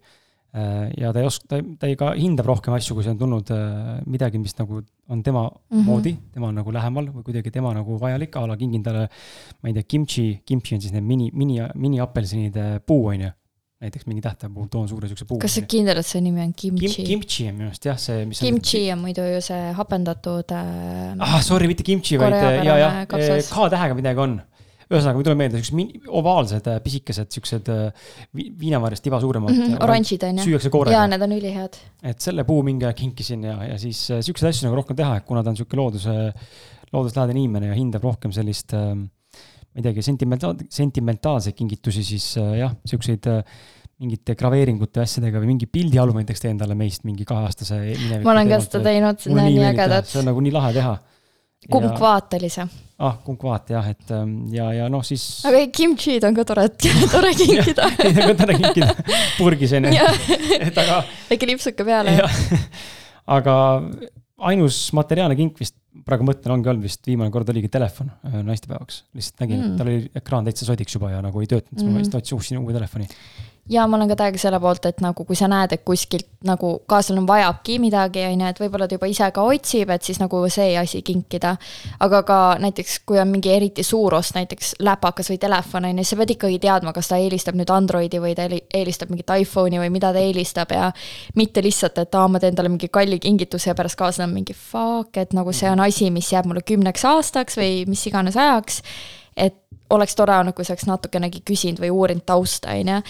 ja ta ei oska, ta, ta ei ka hindab rohkem asju, kui see on tulnud äh, midagi, mis nagu on tema mm -hmm. moodi, tema on nagu lähemal või kuidagi tema nagu vajalik, a la kingin talle, ma ei tea, kimchi, kimchi on siis need mini, mini, miniapelsinide puu, on ju näiteks mingi tähtpäeva puhul toon suure siukse puu. kas sa kindel, et see nimi on kimchi Kim,? Kimchi on minu arust jah, see, mis kimchi on, on muidu ju see hapendatud äh,. ah, sorry, mitte kimchi, vaid ja, ja K-tähega midagi on ühesõnaga, mul tuleb meelde siuksed ovaalsed äh, pisikesed siuksed äh, viinamarjast tiba suuremad mm. -hmm, oranžid on ju. süüakse koorega. jaa, need on ülihead. et selle puu mingi aeg kinkisin ja, ja siis äh, siukseid asju nagu rohkem teha, et kuna ta on sihuke looduse, looduslähedane inimene ja hindab rohkem sellist äh, ma ei teagi, sentimentaal, sentimentaalseid kingitusi, siis jah, siukseid mingite graveeringute asjadega või mingi pildi all ma näiteks teen talle meist mingi kaheaastase. ma olen ka seda teinud, need on nii ägedad. see on nagu nii lahe teha kumkvaat oli see. ah, kumkvaat jah, et ähm, ja, ja noh, siis. aga ei, kimchi'd on ka tore, <laughs> tore kinkida Neid on ka tore kinkida, purgis on ju, et aga. väike lipsuke peale. aga ainus materiaalne kink vist praegu mõtlen, ongi olnud vist viimane kord oligi telefon äh, naistepäevaks. lihtsalt nägin mm., et tal oli ekraan täitsa sodiks juba ja nagu ei töötanud, siis mm. ma lihtsalt ostsin uue telefoni ja ma olen ka täiega selle poolt, et nagu kui sa näed, et kuskilt nagu kaaslane vajabki midagi, on ju, et võib-olla ta juba ise ka otsib, et siis nagu see asi kinkida. aga ka näiteks, kui on mingi eriti suur ost, näiteks läpakas või telefon, on ju, sa pead ikkagi teadma, kas ta eelistab nüüd Androidi või ta eelistab mingit iPhone'i või mida ta eelistab ja mitte lihtsalt, et aa, ma teen talle mingi kalli kingituse ja pärast kaaslane on mingi fuck, et nagu see on asi, mis jääb mulle kümneks aastaks või mis iganes ajaks. et oleks tore olnud, kui sa oleks natukenegi küsinud või uurinud tausta, on ju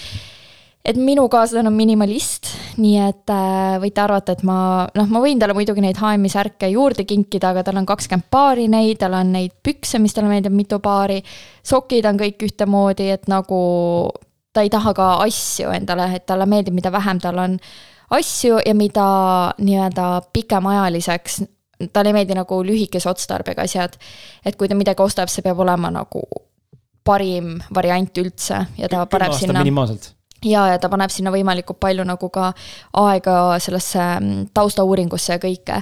et minu kaaslane on minimalist, nii et äh, võite arvata, et ma, noh, ma võin talle muidugi neid HM-i särke juurde kinkida, aga tal on kakskümmend paari neid, tal on neid pükse, mis talle meeldib, mitu paari. sokid on kõik ühtemoodi, et nagu ta ei taha ka asju endale, et talle meeldib, mida vähem tal on asju ja mida nii-öelda pikemaajaliseks talle ei meeldi nagu lühikese otstarbega asjad. et kui ta midagi ostab, see peab olema nagu parim variant üldse ja ta paneb sinna. minimaalselt ja, ja ta paneb sinna võimalikult palju nagu ka aega sellesse mm, taustauuringusse ja kõike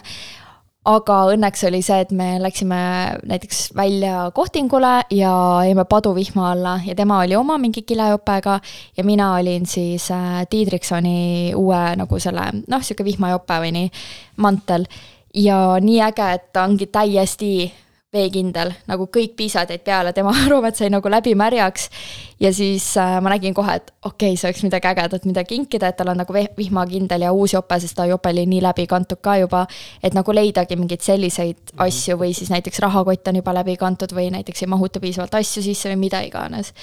aga õnneks oli see, et me läksime näiteks välja kohtingule ja jäime paduvihma alla ja tema oli oma mingi kilejopega ja mina olin siis äh, Tiidriksoni uue nagu selle noh, sihuke vihmajope või nii, mantel. ja nii äge, et ta ongi täiesti veekindel, nagu kõik piisad jäid peale, tema <laughs> arvumed sai nagu läbi märjaks. ja siis äh, ma nägin kohe, et okei okay,, see oleks midagi ägedat, mida kinkida, et tal on nagu vihmakindel ja uus jope, sest ta jope oli nii läbi kantud ka juba. et nagu leidagi mingeid selliseid mm -hmm. asju või siis näiteks rahakott on juba läbi kantud või näiteks ei mahuta piisavalt asju sisse või mida iganes.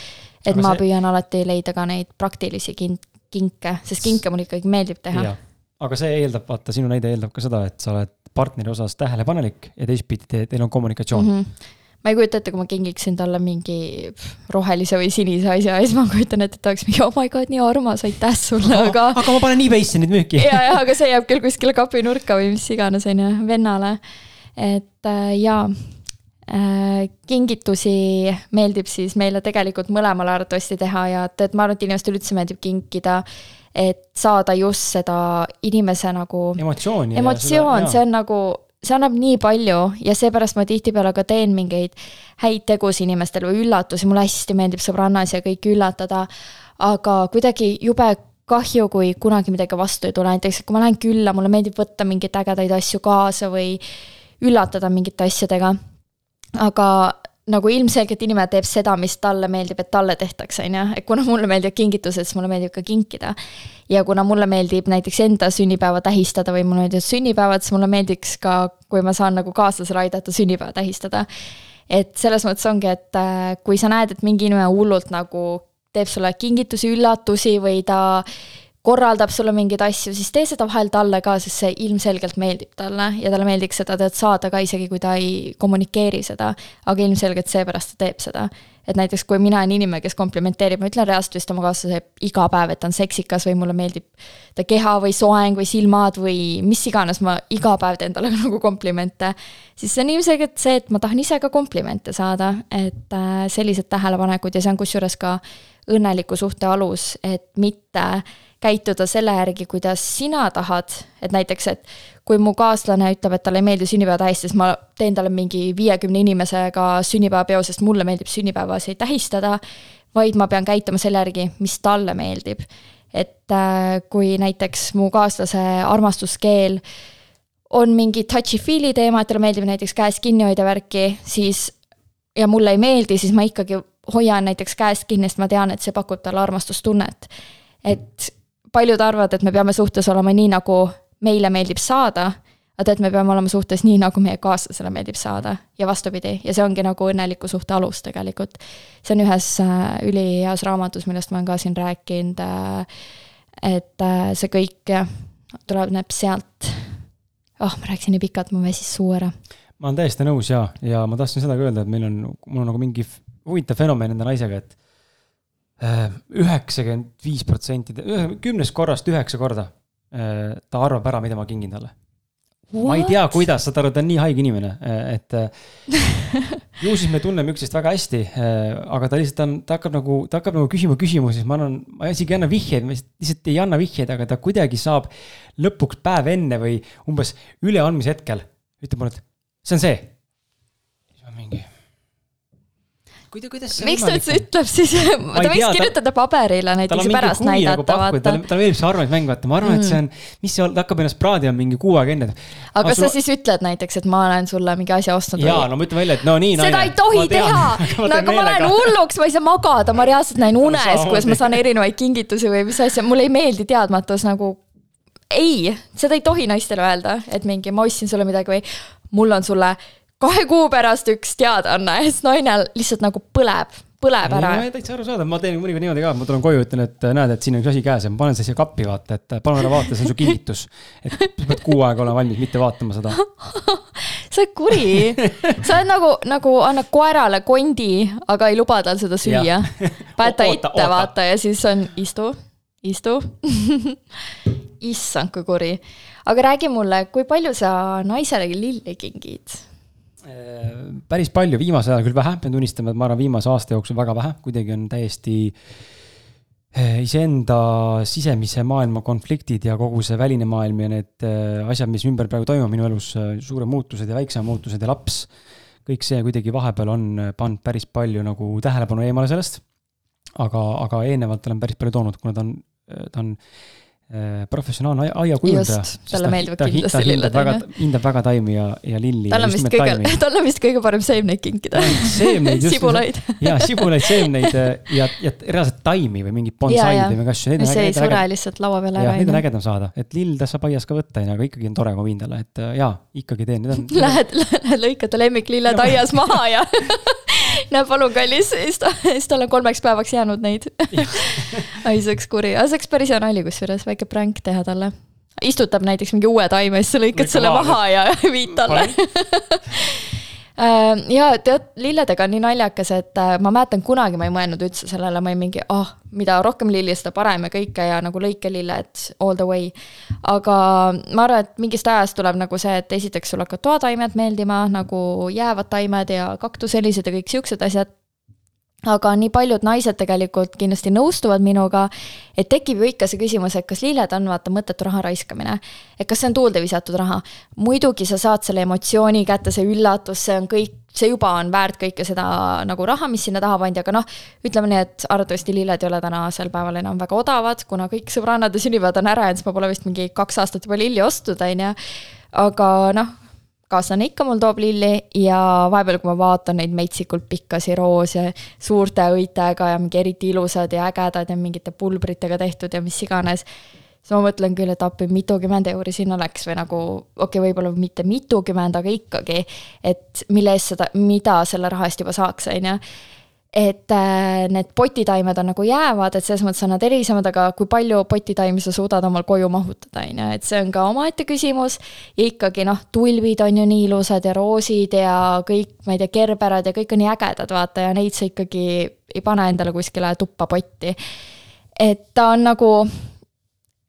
et Aga ma see... püüan alati leida ka neid praktilisi kin-, kinke, sest kinke mulle ikkagi meeldib teha. Aga see eeldab, vaata, sinu näide eeldab ka seda, et sa oled partneri osas tähelepanelik ja teistpidi te, teil on kommunikatsioon mm. -hmm ma ei kujuta ette, kui ma kingiksin talle mingi rohelise või sinise asja ja siis ma kujutan ette, et ta oleks mingi oh my god, nii armas, aitäh sulle, aga. aga ma panen e-Bay'sse nüüd müüki. <laughs> ja, ja, aga see jääb küll kuskile kapinurka või mis iganes, on ju, vennale. et äh, jaa äh,, kingitusi meeldib siis meile tegelikult mõlemale arvatavasti teha ja et, et ma arvan, et inimestele üldse meeldib kinkida äh, et saada just seda inimese nagu. emotsiooni. emotsioon, see on nagu, see annab nii palju ja seepärast ma tihtipeale ka teen mingeid häid tegusid inimestele või üllatusi, mulle hästi meeldib sõbrannas ja kõiki üllatada. aga kuidagi jube kahju, kui kunagi midagi vastu ei tule, näiteks kui ma lähen külla, mulle meeldib võtta mingeid ägedaid asju kaasa või üllatada mingite asjadega. aga nagu ilmselgelt inimene teeb seda, mis talle meeldib, et talle tehtakse, on ju, et kuna mulle meeldivad kingitused, siis mulle meeldib ka kinkida. ja kuna mulle meeldib näiteks enda sünnipäeva tähistada või mulle meeldivad sünnipäevad, siis mulle meeldiks ka, kui ma saan nagu kaaslasele aidata sünnipäeva tähistada. et selles mõttes ongi, et äh, kui sa näed, et mingi inimene hullult nagu teeb sulle kingitusi, üllatusi või ta korraldab sulle mingeid asju, siis tee seda vahel talle ka, sest see ilmselgelt meeldib talle ja talle meeldiks seda tead saada ka, isegi kui ta ei kommunikeeri seda. aga ilmselgelt seepärast ta teeb seda. et näiteks, kui mina olen inimene, kes komplimenteerib, ma ütlen reaalselt vist oma kaaslasele iga päev, et ta on seksikas või mulle meeldib ta keha või soeng või silmad või mis iganes, ma iga päev teen talle <laughs> nagu komplimente. siis see on ilmselgelt see, et ma tahan ise ka komplimente saada, et äh, sellised tähelepanekud ja see on kusjuures ka õnneliku suhte alus, et mitte käituda selle järgi, kuidas sina tahad, et näiteks, et kui mu kaaslane ütleb, et talle ei meeldi sünnipäeva tähistada, siis ma teen talle mingi viiekümne inimesega sünnipäevapeo, sest mulle meeldib sünnipäevasid tähistada, vaid ma pean käituma selle järgi, mis talle meeldib. et äh, kui näiteks mu kaaslase armastuskeel on mingi touchy-feely teema, et talle meeldib näiteks käest kinni hoida värki, siis ja mulle ei meeldi, siis ma ikkagi hoian näiteks käest kinni, sest ma tean, et see pakub talle armastustunnet. et paljud arvavad, et me peame suhtes olema nii, nagu meile meeldib saada, aga tead, me peame olema suhtes nii, nagu meie kaaslasele meeldib saada ja vastupidi, ja see ongi nagu õnneliku suhte alus tegelikult. see on ühes äh, üliheas raamatus, millest ma olen ka siin rääkinud, äh, et äh, see kõik tuleneb sealt. oh, ma rääkisin nii pikalt, mul väsis suu ära. ma olen täiesti nõus ja, ja ma tahtsin seda ka öelda, et meil on, mul on nagu mingi huvitav fenomen enda naisega, et üheksakümmend viis protsenti, kümnest korrast üheksa korda ta arvab ära, mida ma kingin talle ma ei tea, kuidas, saad aru, ta on nii haige inimene, et <laughs> ju siis me tunneme üksteist väga hästi, aga ta lihtsalt on, ta hakkab nagu, ta hakkab nagu küsima küsimusi, siis ma annan, ma isegi ei anna vihjeid, ma lihtsalt ei anna vihjeid, aga ta kuidagi saab lõpuks päev enne või umbes üleandmise hetkel ütleb mulle, et see on see. siis ma mingi kuida-, kuidas see miks ta üldse ütleb siis <laughs> ta võiks kirjutada paberile näiteks ja pärast näidata, nagu vaata. talle, talle meeldib see arvamismäng, vaata, ma arvan mm., et see on, mis see ta hakkab ennast praadima mingi kuu aega enne. aga kas sa siis ütled näiteks, et ma olen sulle mingi asja ostnud? jaa, no ma ütlen välja, et no nii, naine. seda ei tohi ma teha, <laughs> nagu ma lähen hulluks, ma ei saa magada, ma reaalselt näen unes, kuidas ma saan erinevaid kingitusi või mis asja, mulle ei meeldi teadmatus nagu ei, seda ei tohi naistele öelda, et mingi ma ostsin sulle midagi või mul on sulle kahe kuu pärast üks teadaanne ja siis naine lihtsalt nagu põleb, põleb ära. täitsa arusaadav, ma teen mõnikord niimoodi ka, ma tulen koju, ütlen, et näed, et siin on üks asi käes ja ma panen selle siia kappi, vaata, et palun ära vaata, see on su kingitus. et sa pead kuu aega olema valmis mitte vaatama seda <laughs> sa oled kuri, sa oled nagu, nagu annad koerale kondi, aga ei luba tal seda süüa. paned ta ette, vaata, ja siis on istu, istu <laughs> issand, kui kuri. aga räägi mulle, kui palju sa naisele lilli kingid? Päris palju, viimasel ajal küll vähe, pean tunnistama, et ma arvan, viimase aasta jooksul väga vähe, kuidagi on täiesti eh, iseenda sisemise maailma konfliktid ja kogu see väline maailm ja need eh, asjad, mis ümber praegu toimuvad minu elus, suured muutused ja väiksemad muutused ja laps, kõik see kuidagi vahepeal on pannud päris palju nagu tähelepanu eemale sellest. aga, aga eelnevalt olen päris palju toonud, kuna ta on, ta on Äh, professionaalne aiakujundaja. talle meeldivad kindlasti lilled, on ju. hindab väga taimi ja, ja lilli. tal on vist kõige, tal on vist kõige parem seemneid kinkida. seemneid, just. sibulaid. jaa, sibulaid, seemneid äh, ja, ja reaalselt taimi või mingit bonsaid või mingi asju. mis ei sure lihtsalt laua peale ära. Neid on ägedam saada, et lill tasub aias ka võtta, onju, aga ikkagi on tore, kui ma viin talle, et äh, jaa, ikkagi teen, on. <laughs> Lähed, lähed lõikad ta lemmiklilled aias maha ja <laughs> näe, palun, kallis, siis tal on kolmeks päevaks jäänud neid ai, see oleks kuri, aga see oleks päris hea nali kusjuures, väike pränk teha talle. istutab näiteks mingi uue taime, siis sa lõikad selle maha ja <laughs> viid talle <laughs> äh, ja tead, lilledega on nii naljakas, et äh, ma mäletan, kunagi ma ei mõelnud üldse sellele, ma olin mingi, ah oh,, mida rohkem lilli, seda parem ja kõike ja nagu lõikelilled all the way. aga ma arvan, et mingist ajast tuleb nagu see, et esiteks sulle hakkavad toataimed meeldima, nagu jäävad taimed ja kaktuselised ja kõik siuksed asjad aga nii paljud naised tegelikult kindlasti nõustuvad minuga, et tekib ju ikka see küsimus, et kas lilled on vaata mõttetu raha raiskamine. et kas see on tuulde visatud raha. muidugi sa saad selle emotsiooni kätte, see üllatus, see on kõik, see juba on väärt kõike seda nagu raha, mis sinna taha pandi, aga noh, ütleme nii, et arvatavasti lilled ei ole tänasel päeval enam väga odavad, kuna kõik sõbrannad ja sünnipäevad on ära jäänud, siis ma pole vist mingi kaks aastat juba lilli ostnud, on ju. aga noh kaaslane ikka mul toob lilli ja vahepeal, kui ma vaatan neid metsikult pikkasi roose suurte õitega ja mingi eriti ilusad ja ägedad ja mingite pulbritega tehtud ja mis iganes, siis ma mõtlen küll, et appi, mitukümmend euri sinna läks või nagu okei okay,, võib-olla mitte mitukümmend, aga ikkagi, et mille eest seda, mida selle raha eest juba saaks, on ju et äh, need potitaimed on nagu jäävad, et selles mõttes on nad erisemad, aga kui palju potitaimi sa suudad omal koju mahutada, on ju, et see on ka omaette küsimus. ja ikkagi noh, tulvid on ju nii ilusad ja roosid ja kõik, ma ei tea, kerberad ja kõik on nii ägedad, vaata, ja neid sa ikkagi ei pane endale kuskile tuppa potti. et ta on nagu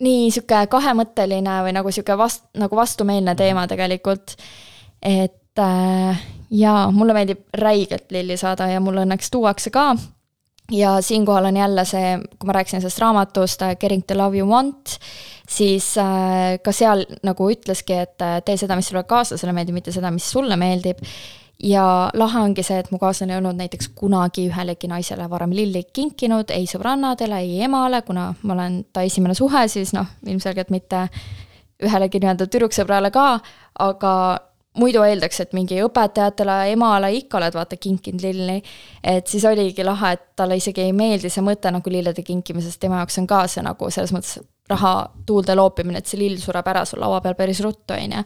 nii sihuke kahemõtteline või nagu sihuke vast-, nagu vastumeelne teema tegelikult. et äh, jaa, mulle meeldib räigelt lilli saada ja mulle õnneks tuuakse ka. ja siinkohal on jälle see, kui ma rääkisin sellest raamatust äh, Getting to love you want, siis äh, ka seal nagu ütleski, et äh, tee seda, mis sulle kaaslasele meeldib, mitte seda, mis sulle meeldib ja lahe ongi see, et mu kaaslane ei olnud näiteks kunagi ühelegi naisele varem lilli kinkinud, ei sõbrannadele, ei emale, kuna ma olen ta esimene suhe, siis noh, ilmselgelt mitte ühelegi nii-öelda tüdruksõbrale ka, aga muidu eeldaks, et mingi õpetajatele, emale ikka oled vaata kinkinud lilli. et siis oligi lahe, et talle isegi ei meeldi see mõte nagu lillede kinkimisest, tema jaoks on ka see nagu selles mõttes raha tuulde loopimine, et see lill sureb ära sul laua peal päris ruttu, on ju.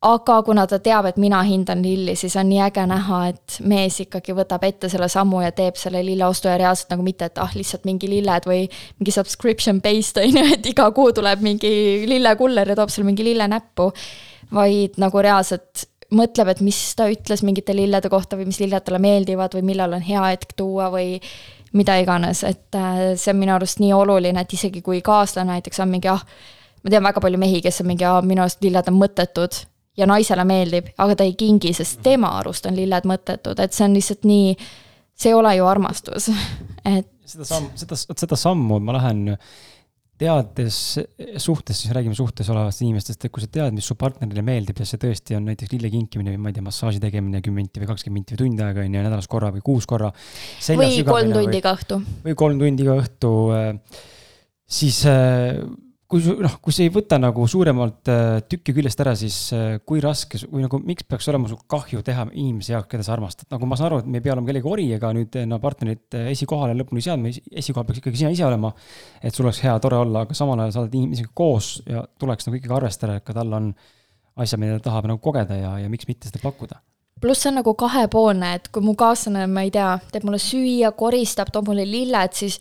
aga kuna ta teab, et mina hindan lilli, siis on nii äge näha, et mees ikkagi võtab ette selle sammu ja teeb selle lilleostu ja reaalselt nagu mitte, et ah, lihtsalt mingi lilled või mingi subscription based on ju, et iga kuu tuleb mingi lillekuller ja toob sulle mingi lille näppu. Vaid nagu reaalselt mõtleb, et mis ta ütles mingite lillede kohta või mis lilled talle meeldivad või millal on hea hetk tuua või mida iganes, et äh, see on minu arust nii oluline, et isegi kui kaaslane näiteks on mingi ah, ma tean väga palju mehi, kes on mingi, minu arust lilled on mõttetud ja naisele meeldib, aga ta ei kingi, sest tema arust on lilled mõttetud, et see on lihtsalt nii, see ei ole ju armastus, <laughs> et. seda samm, seda, seda sammu ma lähen teades suhtes, siis räägime suhtes olevatest inimestest, et kui sa tead, mis su partnerile meeldib ja see tõesti on näiteks lille kinkimine või ma ei tea, massaaži tegemine kümme minti või kakskümmend minti või tund aega on ju, nädalas korra või kuus korra. või kolm tundi iga õhtu. või kolm tundi iga õhtu, äh, siis äh, kui noh, kui see ei võta nagu suuremalt äh, tükki küljest ära, siis äh, kui raske või nagu miks peaks olema sul kahju teha inimese jaoks, keda sa armastad, nagu ma saan aru, et me ei pea olema kellegi ori ega nüüd no partnerit äh, esikohale lõpuni seadma, esikohal peaks ikkagi sina ise olema. et sul oleks hea, tore olla, aga samal ajal sa oled inimesega koos ja tuleks nagu ikkagi arvestada, et ka tal on asjad, mida ta tahab nagu kogeda ja, ja miks mitte seda pakkuda pluss see on nagu kahepoolne, et kui mu kaaslane, ma ei tea, teeb mulle süüa, koristab, toob mulle lilled, siis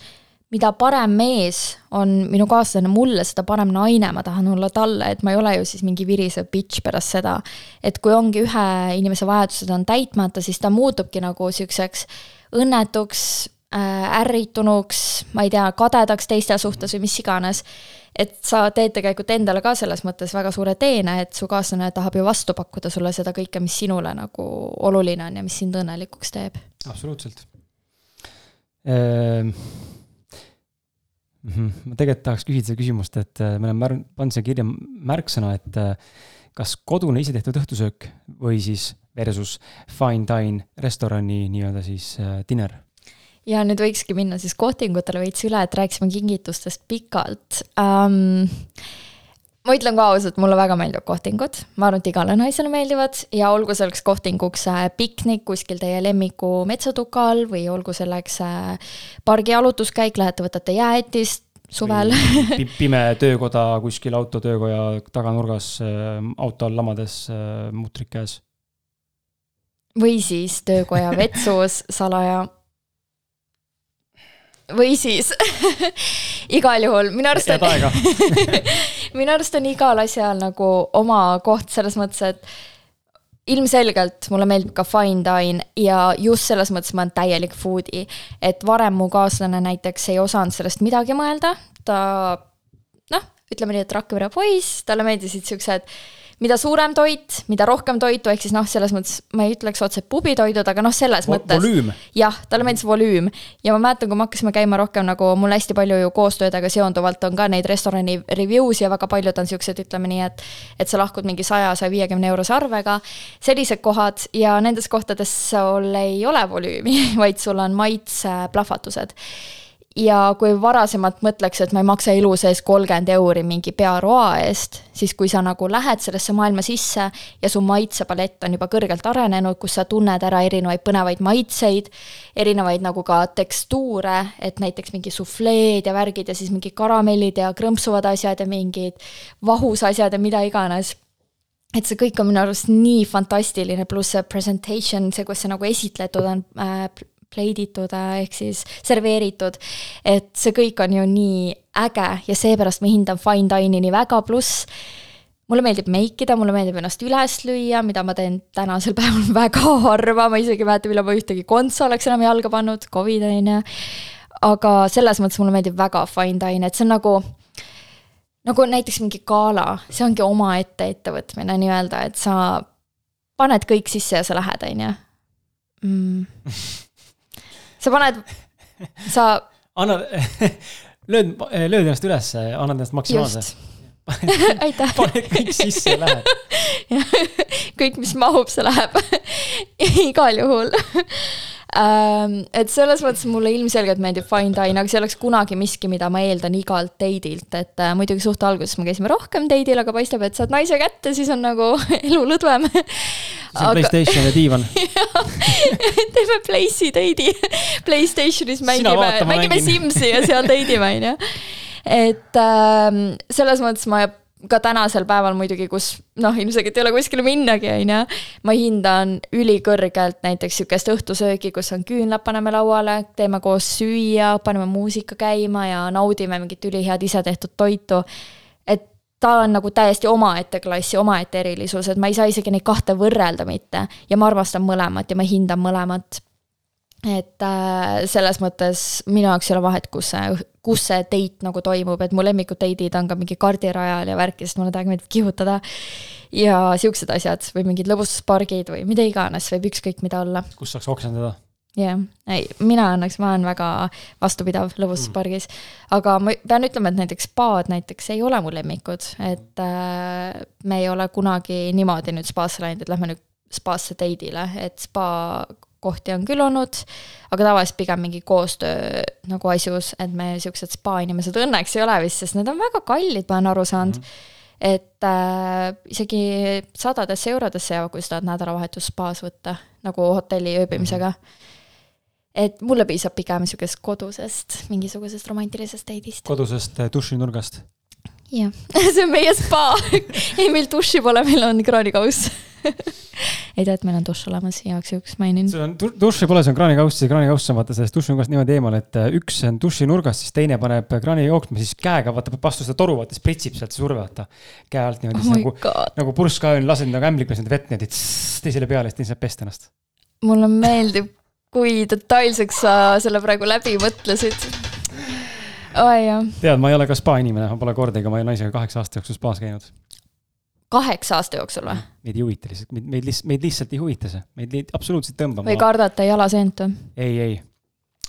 mida parem mees on minu kaaslane mulle, seda parem naine ma tahan olla talle, et ma ei ole ju siis mingi virisev bitch pärast seda. et kui ongi ühe inimese vajadused on täitmata, siis ta muutubki nagu siukseks õnnetuks äh,, ärritunuks, ma ei tea, kadedaks teiste suhtes või mis iganes. et sa teed tegelikult endale ka selles mõttes väga suure teene, et su kaaslane tahab ju vastu pakkuda sulle seda kõike, mis sinule nagu oluline on ja mis sind õnnelikuks teeb. absoluutselt ehm. Ma tegelikult tahaks küsida seda küsimust, et äh, me oleme mär-, pannud siia kirja märksõna, et äh, kas kodune isetehtud õhtusöök või siis versus fine dine restorani nii-öelda siis äh, dinner? ja nüüd võikski minna siis kohtingutele veits üle, et rääkisime kingitustest pikalt um, ma ütlen ka ausalt, mulle väga meeldivad kohtingud, ma arvan, et igale naisele meeldivad ja olgu selleks kohtinguks äh, piknik kuskil teie lemmiku metsatuka all või olgu selleks äh, pargi jalutuskäik, lähete, võtate jäätist suvel. <laughs> pime töökoda kuskil autotöökoja taganurgas, äh, auto all lamades, mutrid käes. või siis töökoja vetsus salaja või siis <laughs> igal juhul minu arust on <laughs> minu arust on igal asjal nagu oma koht selles mõttes, et ilmselgelt mulle meeldib ka fine dine ja just selles mõttes ma olen täielik foodie. et varem mu kaaslane näiteks ei osanud sellest midagi mõelda, ta noh, ütleme nii, et Rakvere poiss, talle meeldisid siuksed mida suurem toit, mida rohkem toitu, ehk siis noh, selles mõttes ma ei ütleks otse pubitoidud, aga noh, selles Vo mõttes. jah, talle meeldis volüüm ja ma mäletan, kui me hakkasime käima rohkem nagu mul hästi palju ju koostöödega seonduvalt on ka neid restorani review's ja väga paljud on siuksed, ütleme nii, et. et sa lahkud mingi saja, saja viiekümne eurose arvega. sellised kohad ja nendes kohtades sul ei ole volüümi, <laughs> vaid sul on maitseplahvatused ja kui varasemalt mõtleks, et ma ei maksa elu sees kolmkümmend euri mingi pearoa eest, siis kui sa nagu lähed sellesse maailma sisse ja su maitsepalett on juba kõrgelt arenenud, kus sa tunned ära erinevaid põnevaid maitseid, erinevaid nagu ka tekstuure, et näiteks mingi sufleed ja värgid ja siis mingi karamellid ja krõmpsuvad asjad ja mingid vahusasjad ja mida iganes. Et see kõik on minu arust nii fantastiline, pluss see presentation, see, kus see nagu esitletud on äh, plate itud ehk siis serveeritud. et see kõik on ju nii äge ja seepärast ma hindan fine dine'i nii väga, pluss mulle meeldib meikida, mulle meeldib ennast üles lüüa, mida ma teen tänasel <laughs> päeval väga harva, ma isegi ei mäleta, millal ma ühtegi kontsa oleks enam jalga pannud, Covid on ju. aga selles mõttes mulle meeldib väga fine dine, et see on nagu nagu näiteks mingi gala, see ongi omaette ettevõtmine nii-öelda, et sa paned kõik sisse ja sa lähed, on ju mm. <laughs> sa paned, sa. <laughs> annad, <laughs> lööd, lööd ennast üles, annad ennast maksimaalse. Aitäh. paned kõik sisse ja lähed. <laughs> Kõik, mis mahub, see läheb. <laughs> Igal juhul. Ähm, et selles mõttes mulle ilmselgelt meeldib fine dine, aga see oleks kunagi miski, mida ma eeldan igalt deidilt, et äh, muidugi suht alguses me käisime rohkem deidil, aga paistab, et saad naise kätte, siis on nagu <laughs> elu lõdvem. siis on aga... Playstation ja diivan. Teeme Playsi deidi, Playstationis mängime, mängime Simsi ja seal deidime, onju. Et äh, selles mõttes ma ka tänasel päeval muidugi, kus noh, ilmselgelt ei ole kuskile minnagi, on ju. ma hindan ülikõrgelt näiteks sihukest õhtusöögi, kus on küünlad, paneme lauale, teeme koos süüa, paneme muusika käima ja naudime mingit ülihead isetehtud toitu. et ta on nagu täiesti omaette klassi, omaette erilisus, et ma ei saa isegi neid kahte võrrelda mitte. ja ma armastan mõlemat ja ma hindan mõlemat et äh, selles mõttes minu jaoks ei ole vahet, kus see, kus see date nagu toimub, et mu lemmikud date'id on ka mingi kardirajal ja värki, sest mulle täiega meeldib kihutada. ja siuksed asjad või mingid lõbustuspargid või mida iganes, võib ükskõik mida olla. kus saaks oksendada? jah yeah., ei, mina õnneks, ma olen väga vastupidav lõbustuspargis mm.. aga ma pean ütlema, et näiteks spaad näiteks ei ole mu lemmikud, et äh, me ei ole kunagi niimoodi nüüd spaasse läinud, et lähme nüüd spaasse date'ile, et spa kohti on küll olnud, aga tavaliselt pigem mingi koostöö nagu asjus, et me siuksed spa inimesed õnneks ei ole vist, sest need on väga kallid, ma olen aru saanud mm. -hmm. et äh, isegi sadadesse eurodesse jäävad, kui sa tahad nädalavahetust spaas võtta, nagu hotelli ööbimisega. -hmm et mulle piisab pigem sihukesest kodusest, mingisugusest romantilisest date'ist. kodusest äh, dušinurgast? jah, <laughs> see on meie spa <laughs> ei, meil duši pole, meil on kraanikauss <laughs> ei tea, et meil on dušš olemas, igaks juhuks mainin. see on, dušši pole, see on kraanikauss ja kraanikauss on vaata sellest dušinurgast niimoodi eemal, et äh, üks on dušinurgas, siis teine paneb kraani jooksma, siis käega vaata vastu seda toru, vaata siis pritsib sealt see surve, vaata. käe alt niimoodi oh nagu, nagu purss ka on, lased nagu ämblik lased vett niimoodi teisele peale, siis teine saab pesta ennast. mulle meeldib, kui detailseks sa selle praegu läbi mõtlesid jah. tead, ma ei ole ka spa inimene, ma pole kordagi oma naisega kaheksa aasta jooksul spaas käinud kaheksa aasta jooksul või? meid ei huvita lihtsalt, meid, meid lihtsalt, meid lihtsalt ei huvita see, meid absoluutselt tõmbab. või kardate jalaseent või? ei, ei.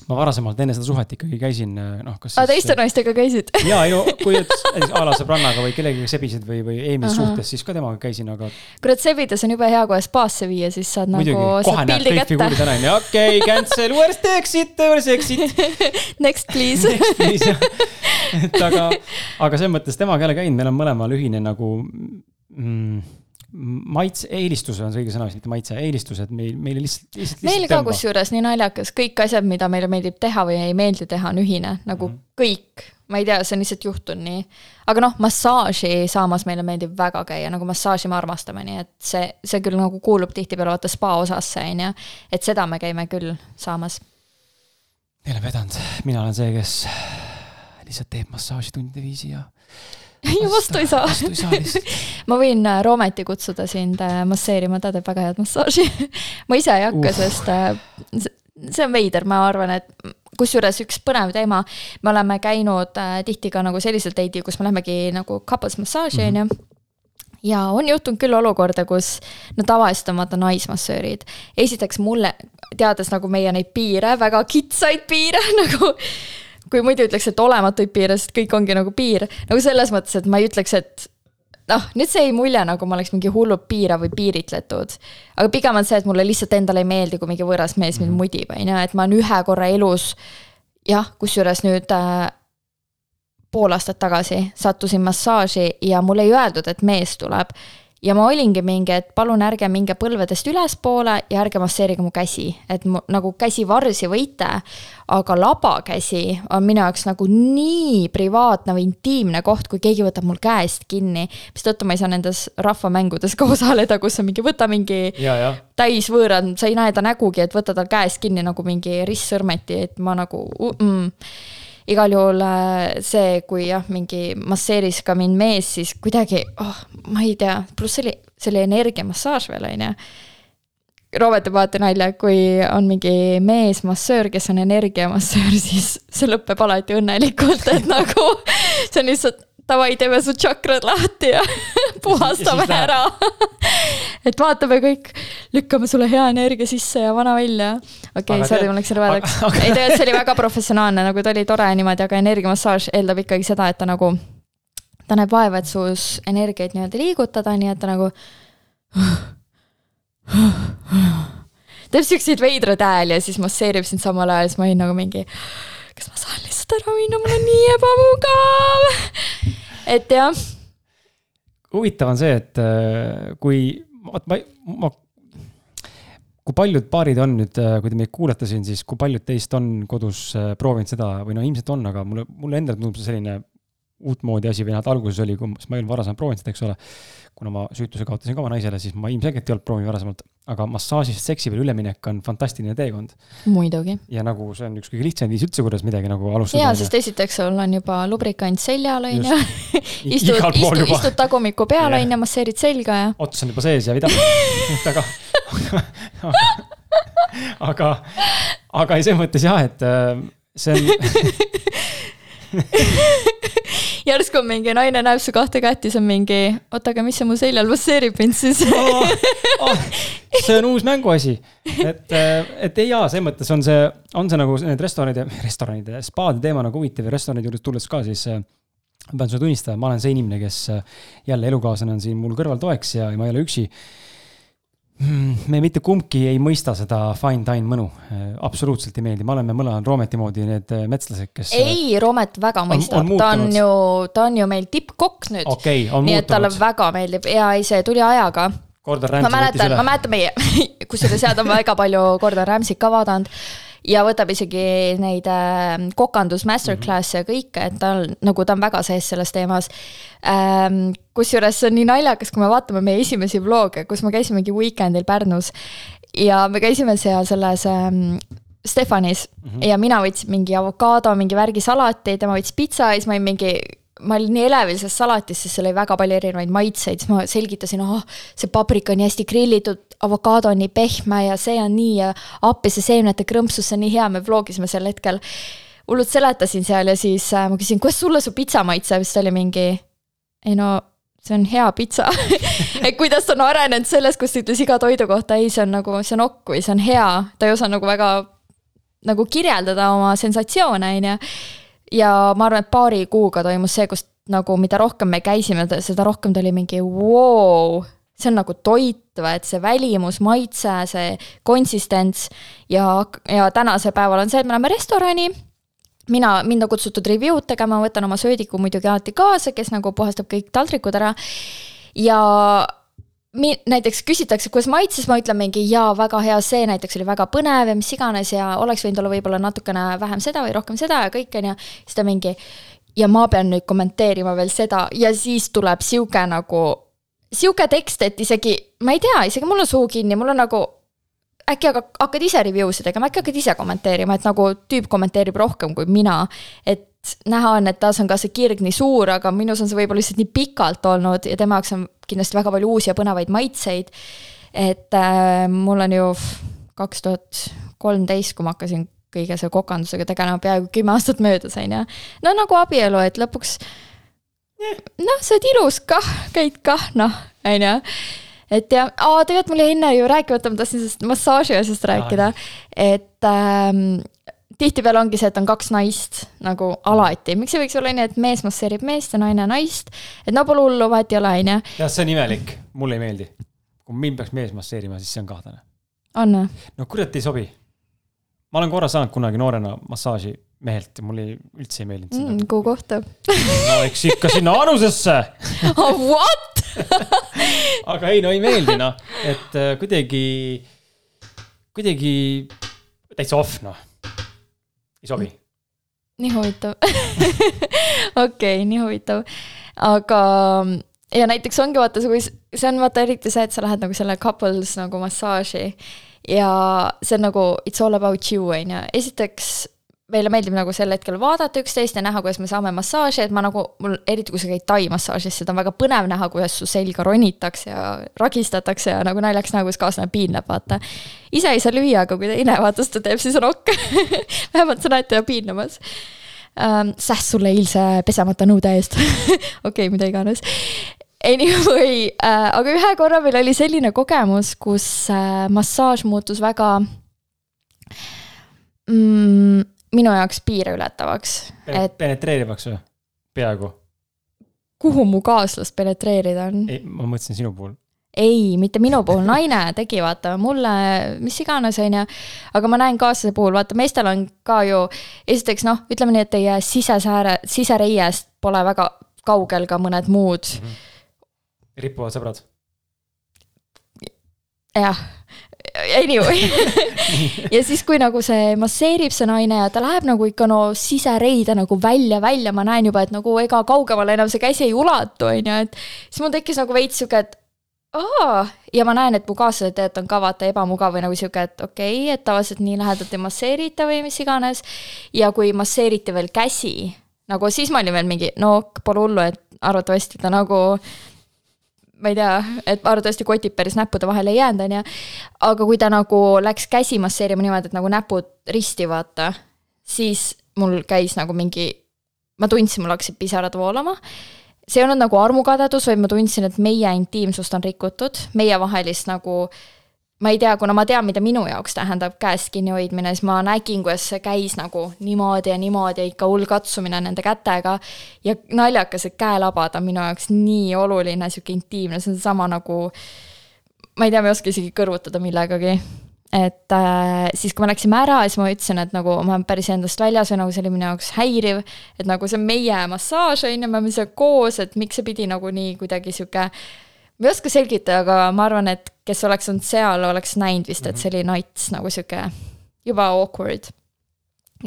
ma varasemalt enne seda suhet ikkagi käisin, noh, kas siis.... aa, teiste naistega käisid <laughs> jaa, ei no kui näiteks a la sõbrannaga või kellegagi sebisid või, või eelmises suhtes, siis ka temaga käisin, aga. kurat, sebides on jube hea kohe spaasse viia, siis saad Muidugi, nagu. näed kõik figuurid ära, onju, okei okay,, cancel, where's the exit, where's exit <laughs> Next please Next please, jah. <laughs> et aga, aga selles mõttes temaga ei ole käinud, meil on mõlemal ühine nagu mm, maitse, eelistus on see õige sõna, mitte maitse, eelistused meil, meile lihtsalt, lihtsalt. meil ka kusjuures nii naljakas, kõik asjad, mida meile meeldib teha või ei meeldi teha, on ühine, nagu mm -hmm. kõik. ma ei tea, see on lihtsalt juhtunud nii. aga noh, massaaži saamas meile meeldib väga käia, nagu massaaži me armastame, nii et see, see küll nagu kuulub tihtipeale vaata spa osasse, on ju. et seda me käime küll saamas. ei ole vedanud, mina olen see, kes lihtsalt teeb massaaži tundide viisi ja ei, vastu ei saa. vastu ei saa lihtsalt. <laughs> ma võin äh, Roometi kutsuda sind äh, masseerima, ta teeb väga head massaaži <laughs> ma ise ei hakka, sest äh, see on veider, ma arvan, et kusjuures üks põnev teema, me oleme käinud tihti ka nagu sellisel date'il, kus me lähemegi nagu couples massaaži, on ju ja on juhtunud küll olukorda, kus no tavaliselt on vaata naismassöörid. esiteks mulle, teades nagu meie neid piire, väga kitsaid piire <laughs> nagu kui muidu ütleks, et olematuid piire, sest kõik ongi nagu piir, nagu selles mõttes, et ma ei ütleks, et noh, nüüd see jäi mulje, nagu ma oleks mingi hullult piirav või piiritletud. aga pigem on see, et mulle lihtsalt endale ei meeldi, kui mingi võõras mees mind mhm. mudib, on ju, et ma olen ühe korra elus jah, kusjuures nüüd äh, pool aastat tagasi sattusin massaaži ja mulle ei öeldud, et mees tuleb ja ma olingi mingi, et palun ärge minge põlvedest ülespoole ja ärge masseerige mu käsi, et mu nagu käsi varsi võite. aga labakäsi on minu jaoks nagu nii privaatne või intiimne koht, kui keegi võtab mul käest kinni. mistõttu ma ei saa nendes rahvamängudes <laughs> ka osaleda, kus on mingi, võta mingi täisvõõrand, sa ei näe ta nägugi, et võta tal käest kinni nagu mingi ristsõrmeti, et ma nagu mm, igal juhul äh, see, kui jah, mingi masseeris ka mind mees, siis kuidagi, oh, ma ei tea, pluss see oli, see oli energiamassaaž veel, on ju. Robert teeb alati nalja, kui on mingi mees-massöör, kes on energiamassöör, <laughs> siis see lõpeb alati õnnelikult, et nagu <laughs> see on lihtsalt davai, teeme su tšakrad lahti ja <laughs> puhastame ja ära et vaatame kõik, lükkame sulle hea energia sisse ja vana välja. okei okay,, sorry, mul läks rõvedaks aga... ei, tegelikult see oli väga professionaalne, nagu ta oli tore niimoodi, aga energiamassaaž eeldab ikkagi seda, et ta nagu, ta näeb vaeva, et sus energiaid nii-öelda liigutada, nii et ta nagu teeb siukseid veidraid hääli ja siis masseerib sind samal ajal, siis ma olin nagu mingi kas ma saan lihtsalt ära minna, mul on nii ebamugav. Et jah. huvitav on see, et äh, kui, vot ma, ma, kui paljud paarid on nüüd, äh, kui te meid kuulate siin, siis kui paljud teist on kodus äh, proovinud seda või no ilmselt on, aga mulle, mulle endale tundub see selline uutmoodi asi või noh, et alguses oli, kui ma ei olnud varasemalt proovinud seda, eks ole. Kuna ma süütuse kaotasin ka oma naisele, siis ma ilmselgelt ei olnud proovinud varasemalt, aga massaažist seksi peale üleminek on fantastiline teekond. muidugi. ja nagu see on üks kõige lihtsam viis üldse, kuidas midagi nagu alustada. jaa, sest esiteks sul on juba lubrikant seljal, on ju. <laughs> istud, istud, istud tagumikku peal, on ju, masseerid selga ja. ots on juba sees ja vida aga, <laughs> aga, aga, aga ei, selles mõttes jah, et äh, see on <laughs> järsku mingi naine näeb su kahte kätt ja siis on mingi, oota, aga mis see mu seljal masseerib mind siis? Oh, oh, see on uus mänguasi, et, äh, et ei jaa, selles mõttes on see, on see nagu need restoranide, restoranide, spaade teema nagu huvitav ja restoranide juures tulles ka siis äh, ma pean sulle tunnistama, ma olen see inimene, kes äh, jälle elukaaslane on siin mul kõrval toeks ja ma ei ole üksi me mitte kumbki ei mõista seda fine dine mõnu, absoluutselt ei meeldi, me oleme mõlemad Roometi moodi need äh, metslased, kes. ei, Roomet väga mõistab, ta on ju, ta on ju meil tippkokk nüüd okay,. nii et talle väga meeldib ja ei, see tuli ajaga. Võttis üle. ma mäletan meie, <laughs> kusjuures jaa, ta on väga palju Gordon Ramsay't ka vaadanud ja võtab isegi neid äh, kokandus masterclass'e ja kõike, et ta on nagu, ta on väga sees selles teemas ähm,. kusjuures see on nii naljakas, kui me vaatame meie esimesi vlog'e, kus me käisimegi weekend'il Pärnus ja me käisime seal selles ähm, Stefanis mm -hmm. ja mina võtsin mingi avokaado, mingi värgi salati, tema võttis pitsa ja siis ma olin mingi ma olin nii elevil sellest salatist, sest seal oli väga palju erinevaid maitseid, siis ma selgitasin, oh, see paprika on nii hästi grillitud, avokaado on nii pehme ja see on nii ja appise seemnete krõmpsus, see on nii hea, me vlogisime sel hetkel. hullult seletasin seal ja siis äh, ma küsin, kuidas sulle su pitsa maitseb, siis ta oli mingi, ei no see on hea pitsa. <laughs> Et kuidas on arenenud sellest, kus ta ütles iga toidu kohta, ei, see on nagu, see on okk või see on hea, ta ei osanud nagu väga nagu kirjeldada oma sensatsioone, on ju ja ma arvan, et paari kuuga toimus see, kus nagu mida rohkem me käisime, seda rohkem ta oli mingi vau wow,, see on nagu toit või, et see välimus, maitse, see konsistents. Ja, ja tänasel päeval on see, et me läheme restorani. Mina, mind on kutsutud review'd tegema, ma võtan oma söödiku muidugi alati kaasa, kes nagu puhastab kõik taldrikud ära. ja mi-, näiteks küsitakse, kuidas maitses, ma ütlen mingi jaa, väga hea, see näiteks oli väga põnev ja mis iganes ja oleks võinud olla võib-olla natukene vähem seda või rohkem seda ja kõik, on ju. siis ta mingi ja ma pean nüüd kommenteerima veel seda ja siis tuleb sihuke nagu, sihuke tekst, et isegi, ma ei tea, isegi mul on suu kinni, mul on nagu äkki aga hakkad ise review sid tegema, äkki hakkad ise kommenteerima, et nagu tüüp kommenteerib rohkem kui mina. et näha on, et tas on ka see kirg nii suur, aga minus on see võib-olla lihtsalt nii pikalt olnud ja tema jaoks on kindlasti väga palju uusi ja põnevaid maitseid. et äh, mul on ju kaks tuhat kolmteist, kui ma hakkasin kõige selle kokandusega tegelema, peaaegu kümme aastat möödas, on ju. no nagu abielu, et lõpuks noh, sa oled ilus kah, käid kah, noh, on ju et ja, tegelikult mul jäi enne ju rääkimata, ma tahtsin sellest massaaži asjast rääkida, et ähm, tihtipeale ongi see, et on kaks naist nagu alati, miks ei võiks olla nii, et mees masseerib meest ja naine naist, et no pole hullu, vahet ei ole, on ju. jah, see on imelik, mulle ei meeldi. kui mind peaks mees masseerima, siis see on kahtlane. on või? no kurat ei sobi. ma olen korra saanud kunagi noorena massaaži mehelt ja mulle üldse ei meeldinud seda mm,. kuhu kohta no eks ikka sinna anusesse <laughs> oh, What <laughs> aga ei, no ei meeldi noh, et äh, kuidagi, kuidagi täitsa off noh, ei sobi. nii huvitav. <laughs> Okei okay,, nii huvitav, aga ja näiteks ongi vaata, kui see on vaata eriti see, et sa lähed nagu selle couples nagu massaaži ja see on nagu it's all about you on ju, esiteks meile meeldib nagu sel hetkel vaadata üksteist ja näha, kuidas me saame massaaži, et ma nagu, mul eriti kui sa käid tai massaažis, seda on väga põnev näha, kuidas su selga ronitakse ja ragistatakse ja nagu naljakas näha, kuidas kaaslane piinleb, vaata. ise ei saa lüüa, aga kui teine vaata seda teeb, siis on okk <laughs> vähemalt sa näed teda piinlemas ähm,. sähs sulle eilse pesemata nõude eest <laughs> okei okay,, mida iganes. Anyway äh,, aga ühe korra meil oli selline kogemus, kus äh, massaaž muutus väga mm, minu jaoks piire ületavaks et.... penetreerivaks või? peaaegu. kuhu mu kaaslast penetreerida on? ma mõtlesin sinu puhul. ei, mitte minu puhul, naine tegi, vaata, mulle mis iganes, on ju. aga ma näen kaaslase puhul, vaata, meestel on ka ju, esiteks noh, ütleme nii, et teie sisesääre, sisereiest pole väga kaugel ka mõned muud mm. -hmm. rippuvad sõbrad. jah anyway <laughs> ja siis, kui nagu see masseerib see naine ja ta läheb nagu ikka no sisereide nagu välja, välja, ma näen juba, et nagu ega kaugemale enam see käsi ei ulatu, on ju, et siis mul tekkis nagu veits sihuke, et aa, ja ma näen, et mu kaaslased tegelikult on ka vaata ebamugav või nagu sihuke, et okei okay,, et tavaliselt nii lähedalt ei masseerita või mis iganes. ja kui masseeriti veel käsi, nagu siis ma olin veel mingi, no pole hullu, et arvatavasti ta nagu ma ei tea, et arvatavasti kotid päris näppude vahele ei jäänud, on ju. aga kui ta nagu läks käsi masseerima niimoodi, et nagu näpud risti vaata, siis mul käis nagu mingi, ma tundsin, mul hakkasid pisarad voolama. see ei olnud nagu armukadedus, vaid ma tundsin, et meie intiimsust on rikutud, meievahelist nagu äh, ma ei tea, kuna ma tean, mida minu jaoks tähendab käest kinni hoidmine, siis ma nägin, kuidas see käis nagu niimoodi ja niimoodi ja ikka hull katsumine nende kätega. ja naljakas, et käelabad on minu jaoks nii oluline, sihuke intiimne, see on sama nagu. ma ei tea, ma ei oska isegi kõrvutada millegagi. et äh, siis, kui me läksime ära, siis ma ütlesin, et nagu ma olen päris endast väljas või nagu see oli minu jaoks häiriv. et nagu see on meie massaaž on ju, me oleme seal koos, et miks see pidi nagu nii kuidagi sihuke ma ei oska selgitada, aga ma arvan, et kes oleks olnud seal, oleks näinud vist, et mhm. see oli nats nagu sihuke juba awkward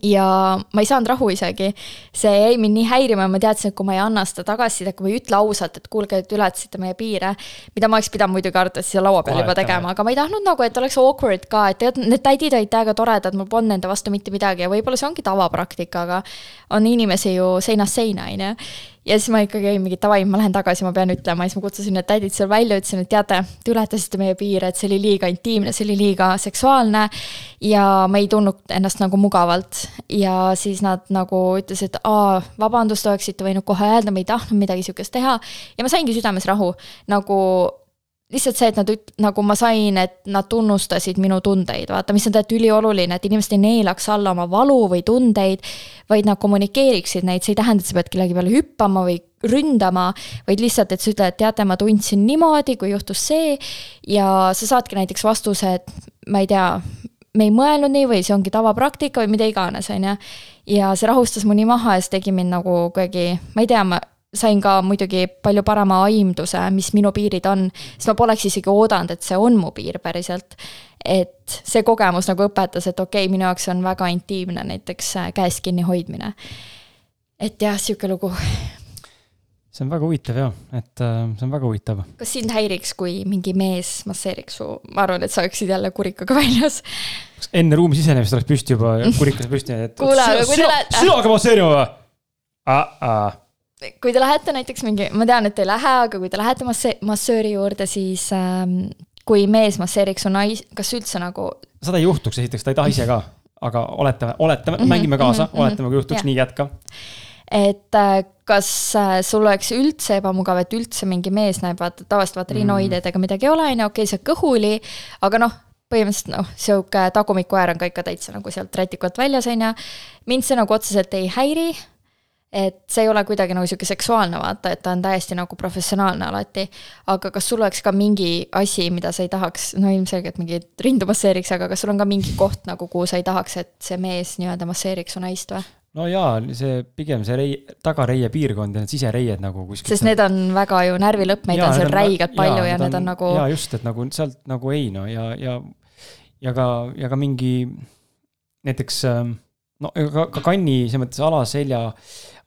ja ma ei saanud rahu isegi. see jäi mind nii häirima ma teadsin, et kui ma ei anna seda tagasisidet, kui ma ei ütle ausalt, et kuulge, te ületasite meie piire, mida ma oleks pidanud muidugi arvatavasti seal laua peal juba tegema, aga ma ei tahtnud nagu, et oleks awkward ka, et tead, need tädid olid täiega toredad, mul polnud nende vastu mitte midagi ja võib-olla see ongi tavapraktika, aga on inimesi ju seinast seina, on ju ja siis ma ikkagi olin mingi davai, ma lähen tagasi, ma pean ütlema, siis ma kutsusin need tädid seal välja, ütlesin, et teate, te ületasite meie piire, et see oli liiga intiimne, see oli liiga seksuaalne. ja ma ei tundnud ennast nagu mugavalt ja siis nad nagu ütlesid, aa, vabandust, oleksite võinud kohe öelda, me ei tahtnud midagi sihukest teha. ja ma saingi südames rahu, nagu lihtsalt see, et nad üt-, nagu ma sain, et nad tunnustasid minu tundeid, vaata, mis on tegelikult ülioluline, et inimesed ei neelaks alla oma valu või tundeid, vaid nad kommunikeeriksid neid, see ei tähenda, et sa pead kellegi peale hüppama või ründama, vaid lihtsalt, et sa ütled, et teate, ma tundsin niimoodi, kui juhtus see, ja sa saadki näiteks vastuse, et ma ei tea, me ei mõelnud nii või see ongi tavapraktika või mida iganes, on ju. ja see rahustas mu nii maha ja see tegi mind nagu kuidagi, ma ei tea, ma sain ka muidugi palju parema aimduse, mis minu piirid on, siis ma poleks isegi oodanud, et see on mu piir päriselt. et see kogemus nagu õpetas, et okei okay,, minu jaoks on väga intiimne näiteks äh, käest kinni hoidmine. et jah, sihuke lugu. see on väga huvitav jah, et äh, see on väga huvitav. kas sind häiriks, kui mingi mees masseeriks su, ma arvan, et sa oleksid jälle kurikaga väljas. enne ruumi sisenemist oleks püsti juba, kurikas püsti, et. kuule, aga kui te lähete. sina hakkad masseerima või? Kui te lähete näiteks mingi, ma tean, et te ei lähe, aga kui te lähete masse-, massööri juurde, siis ähm, kui mees masseeriks su nais-, kas üldse nagu. seda ei juhtuks, esiteks ta ei taha ise ka, aga oletame, oletame mm, -hmm, mängime kaasa mm, -hmm, oletame, kui juhtuks, nii jätka. et äh, kas äh, sul oleks üldse ebamugav, et üldse mingi mees näeb, vaata tavaliselt vaata rinoidedega midagi ei ole, on ju, okei, see kõhuli, aga noh, põhimõtteliselt noh, sihuke tagumikuäär on ka ikka täitsa nagu sealt rätikult väljas, on ju. mind see nagu otseselt ei häiri et see ei ole kuidagi nagu sihuke seksuaalne vaata, et ta on täiesti nagu professionaalne alati. aga kas sul oleks ka mingi asi, mida sa ei tahaks, no ilmselgelt mingi rindu masseeriks, aga kas sul on ka mingi koht nagu, kuhu sa ei tahaks, et see mees nii-öelda masseeriks su naist või? no jaa, see pigem see rei-, tagareie piirkond ja need sisereied nagu kuskil. sest need on väga ju närvilõpp, neid on seal räigelt palju jaa, ja need on, on nagu. jaa, just, et nagu sealt nagu ei no ja, ja, ja ka, ja ka mingi näiteks ähm, no ka, ka kanni selles mõttes alaselja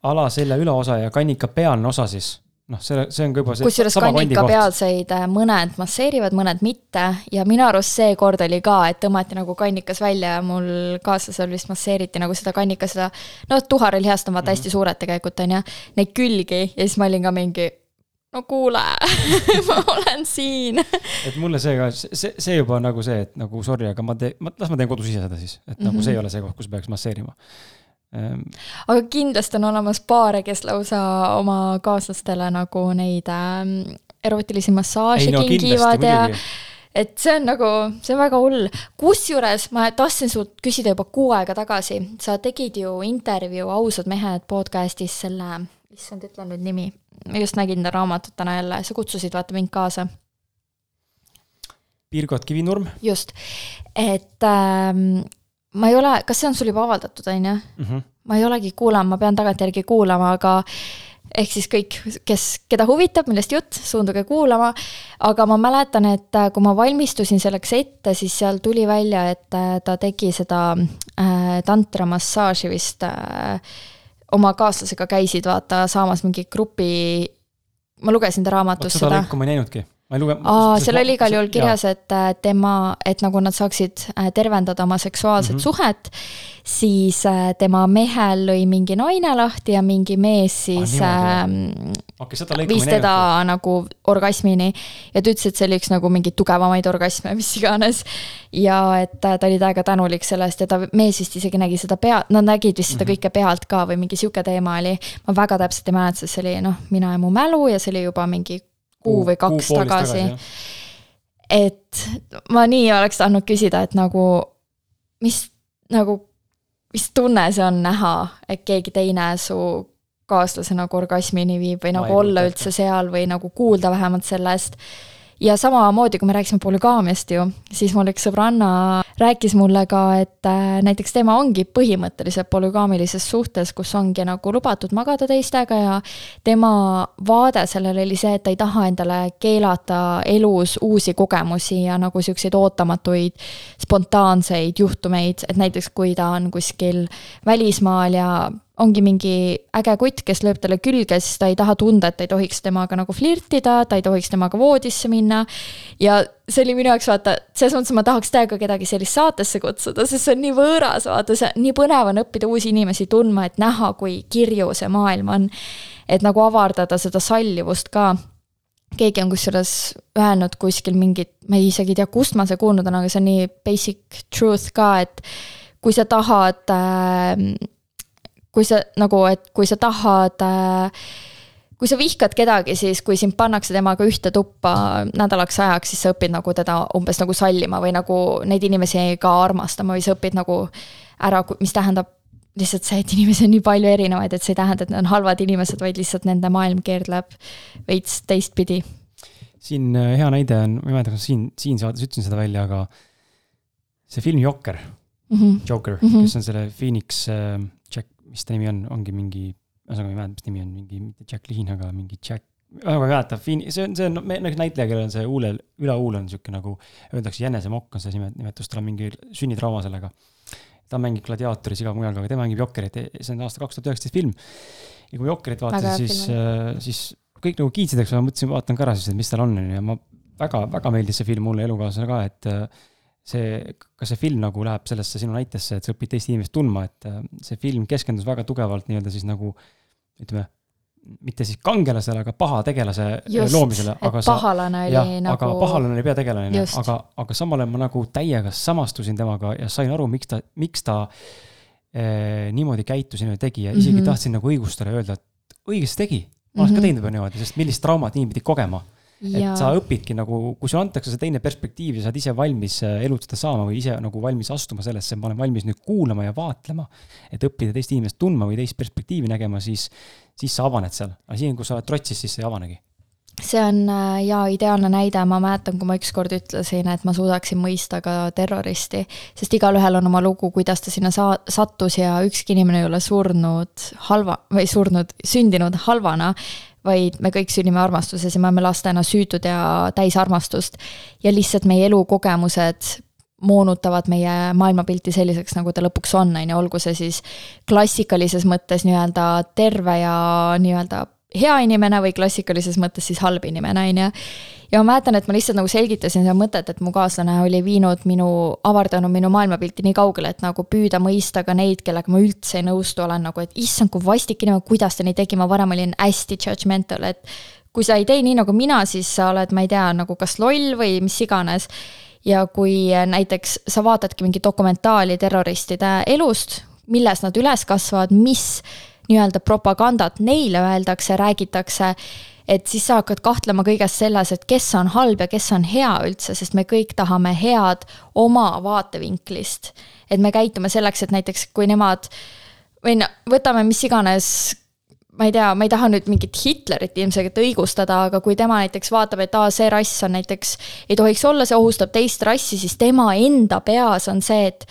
alaselja üleosa ja kannika pealne osa siis noh, see, see on ka juba see kusjuures kannika pealseid äh, mõned masseerivad, mõned mitte ja minu arust see kord oli ka, et tõmmati nagu kannikas välja ja mul kaaslasel vist masseeriti nagu seda kannika, seda noh, tuharelihast on vaata mm -hmm. hästi suured tegelikult, on ju, neid külgi ja siis ma olin ka mingi no kuule <laughs> ma olen siin. et mulle see ka, see, see juba nagu see, et nagu sorry, aga ma teen, las ma teen kodus ise seda siis, et mm -hmm. nagu see ei mhm. ole see koht, kus peaks masseerima aga kindlasti on olemas paare, kes lausa oma kaaslastele nagu neid äh, erootilisi massaaže no, kingivad ja et see on nagu, see on väga hull. kusjuures ma tahtsin sult küsida juba kuu aega tagasi, sa tegid ju intervjuu Ausad mehed podcast'is selle, issand, ütle nüüd nimi, ma just nägin ta raamatut täna jälle, sa kutsusid vaata mind kaasa. Pirgot Kivinurm. just, et ähm, ma ei ole, kas see on sul juba avaldatud, on ju? Mhm. ma ei olegi kuulanud, ma pean tagantjärgi kuulama, aga ehk siis kõik, kes, keda huvitab, millest jutt, suunduge kuulama. aga ma mäletan, et äh, kui ma valmistusin selleks ette, siis seal tuli välja, et äh, ta tegi seda äh, tantramassaaži vist äh, oma kaaslasega käisid vaata saamas mingi grupi, ma lugesin ta raamatust seda. seda lõiku ma ei näinudki ma ei luge-. aa, seal oli igal juhul kirjas, et äh, tema, et nagu nad saaksid äh, tervendada oma seksuaalset mm -hmm. suhet, siis äh, tema mehel lõi mingi naine lahti ja mingi mees siis ah, ähm, okay, viis teda nagu orgasmini. ja ta ütles, et see oli üks nagu mingeid tugevamaid orgasme, mis iganes. ja et ta oli täiega tänulik selle eest ja ta, mees vist isegi nägi seda pea, nad nägid vist seda mm -hmm. kõike pealt ka või mingi sihuke teema oli. ma väga täpselt ei mäleta, sest see oli noh, mina ja mu mälu ja see oli juba mingi kuu või kaks kuu tagasi, tagasi. et ma nii oleks tahtnud küsida, et nagu mis nagu, mis tunne see on näha, et keegi teine su kaaslase nagu orgasmini viib või nagu olla üldse seal või nagu kuulda vähemalt sellest ja samamoodi, kui me rääkisime polügaamiast ju, siis mul üks sõbranna rääkis mulle ka, et äh, näiteks tema ongi põhimõtteliselt polügaamilises suhtes, kus ongi nagu lubatud magada teistega ja tema vaade sellele oli see, et ta ei taha endale keelata elus uusi kogemusi ja nagu siukseid ootamatuid spontaanseid juhtumeid, et näiteks kui ta on kuskil välismaal ja ongi mingi äge kutt, kes lööb talle külge, siis ta ei taha tunda, et ta ei tohiks temaga nagu flirtida, ta ei tohiks temaga voodisse minna. ja see oli minu jaoks vaata, selles mõttes ma tahaks täiega kedagi sellist saatesse kutsuda, sest see on nii võõras, vaata, see nii põnev on õppida uusi inimesi tundma, et näha, kui kirju see maailm on. et nagu avardada seda sallivust ka keegi on kusjuures öelnud kuskil mingit, ma ei isegi tea, kust ma see kuulnud olen, aga see on nii basic truth ka, et kui sa tahad äh, kui sa nagu, et kui sa tahad äh, kui sa vihkad kedagi, siis kui sind pannakse temaga ühte tuppa nädalaks ajaks, siis sa õpid nagu teda umbes nagu sallima või nagu neid inimesi ka armastama või sa õpid nagu ära, mis tähendab lihtsalt see, et inimesi on nii palju erinevaid, et see ei tähenda, et nad on halvad inimesed, vaid lihtsalt nende maailm keerleb veits teistpidi. siin äh, hea näide on, ma ei mäleta, kas siin, siin saates ütlesin seda välja, aga see film Jokker mm, -hmm. Joker mm, -hmm. kes on selle Phoenix äh, mis ta nimi on, ongi mingi, ühesõnaga ma ei mäleta, mis nimi on, mingi, mitte Jacqueline, aga mingi Jack, ma ei mäleta, see on, see on nagu näitleja, kellel on see huule, ülahuul on sihuke nagu, öeldakse jänesemokk on see nimetus, tal on mingi sünnitrauma sellega. ta mängib gladiaatoris igal mujal, aga ta mängib Jokkerit, see on aasta kaks tuhat üheksateist film. ja kui Jokkerit vaatasin, siis, äh, siis kõik nagu kiitsid, eks ma mõtlesin, vaatan ka ära siis, et mis tal on, on ju, ja ma väga, väga meeldis see film mulle elukaaslasele ka, et äh, see, kas see film nagu läheb sellesse sinu näitesse, et sa õpid teist inimest tundma, et äh, see film keskendus väga tugevalt nii-öelda siis nagu ütleme, mitte siis kangelasele, aga paha tegelase äh, loomisele, aga sa. pahalane oli jah, nagu. aga pahalane oli peategelane, aga, aga samal ajal ma nagu täiega samastusin temaga ja sain aru, miks ta, miks ta eh, niimoodi käitus ja niimoodi tegi ja isegi mm -hmm. tahtsin nagu õigustada ja öelda, et õigesti tegi. ma oleks mm -hmm. ka teinud juba niimoodi, sest millist traumat inimene pidi kogema Ja. et sa õpidki nagu, kui sulle antakse see teine perspektiiv ja sa oled ise valmis äh, elutada saama või ise nagu valmis astuma sellesse, ma olen valmis nüüd kuulama ja vaatlema. et õppida teist inimest tundma või teist perspektiivi nägema, siis, siis sa avaned seal. aga siin, kus sa oled trotsis, siis sa ei avanegi see on äh, jaa, ideaalne näide, ma mäletan, kui ma ükskord ütlesin, et ma suudaksin mõista ka terroristi, sest igalühel on oma lugu, kuidas ta sinna saa-, sattus ja ükski inimene ei ole surnud halva, või surnud, sündinud halvana, vaid me kõik sünnime armastuses ja me oleme lastena süütud ja täis armastust. ja lihtsalt meie elukogemused moonutavad meie maailmapilti selliseks, nagu ta lõpuks on, on ju, olgu see siis klassikalises mõttes nii-öelda terve ja nii-öelda hea inimene või klassikalises mõttes siis halb inimene, on ju. ja ma mäletan, et ma lihtsalt nagu selgitasin seda mõtet, et mu kaaslane oli viinud minu, avardanud minu maailmapilti nii kaugele, et nagu püüda mõista ka neid, kellega ma üldse ei nõustu olen nagu, et issand, kui vastik inimene, kuidas ta nii tegi, ma varem olin hästi judgmental, et kui sa ei tee nii nagu mina, siis sa oled, ma ei tea, nagu kas loll või mis iganes. ja kui näiteks sa vaatadki mingi dokumentaali terroristide elust, milles nad üles kasvavad, mis nii-öelda propagandat neile öeldakse, räägitakse, et siis sa hakkad kahtlema kõiges selles, et kes on halb ja kes on hea üldse, sest me kõik tahame head oma vaatevinklist. et me käitume selleks, et näiteks kui nemad või no võtame mis iganes ma ei tea, ma ei taha nüüd mingit Hitlerit ilmselgelt õigustada, aga kui tema näiteks vaatab, et aa, see rass on näiteks, ei tohiks olla, see ohustab teist rassi, siis tema enda peas on see, et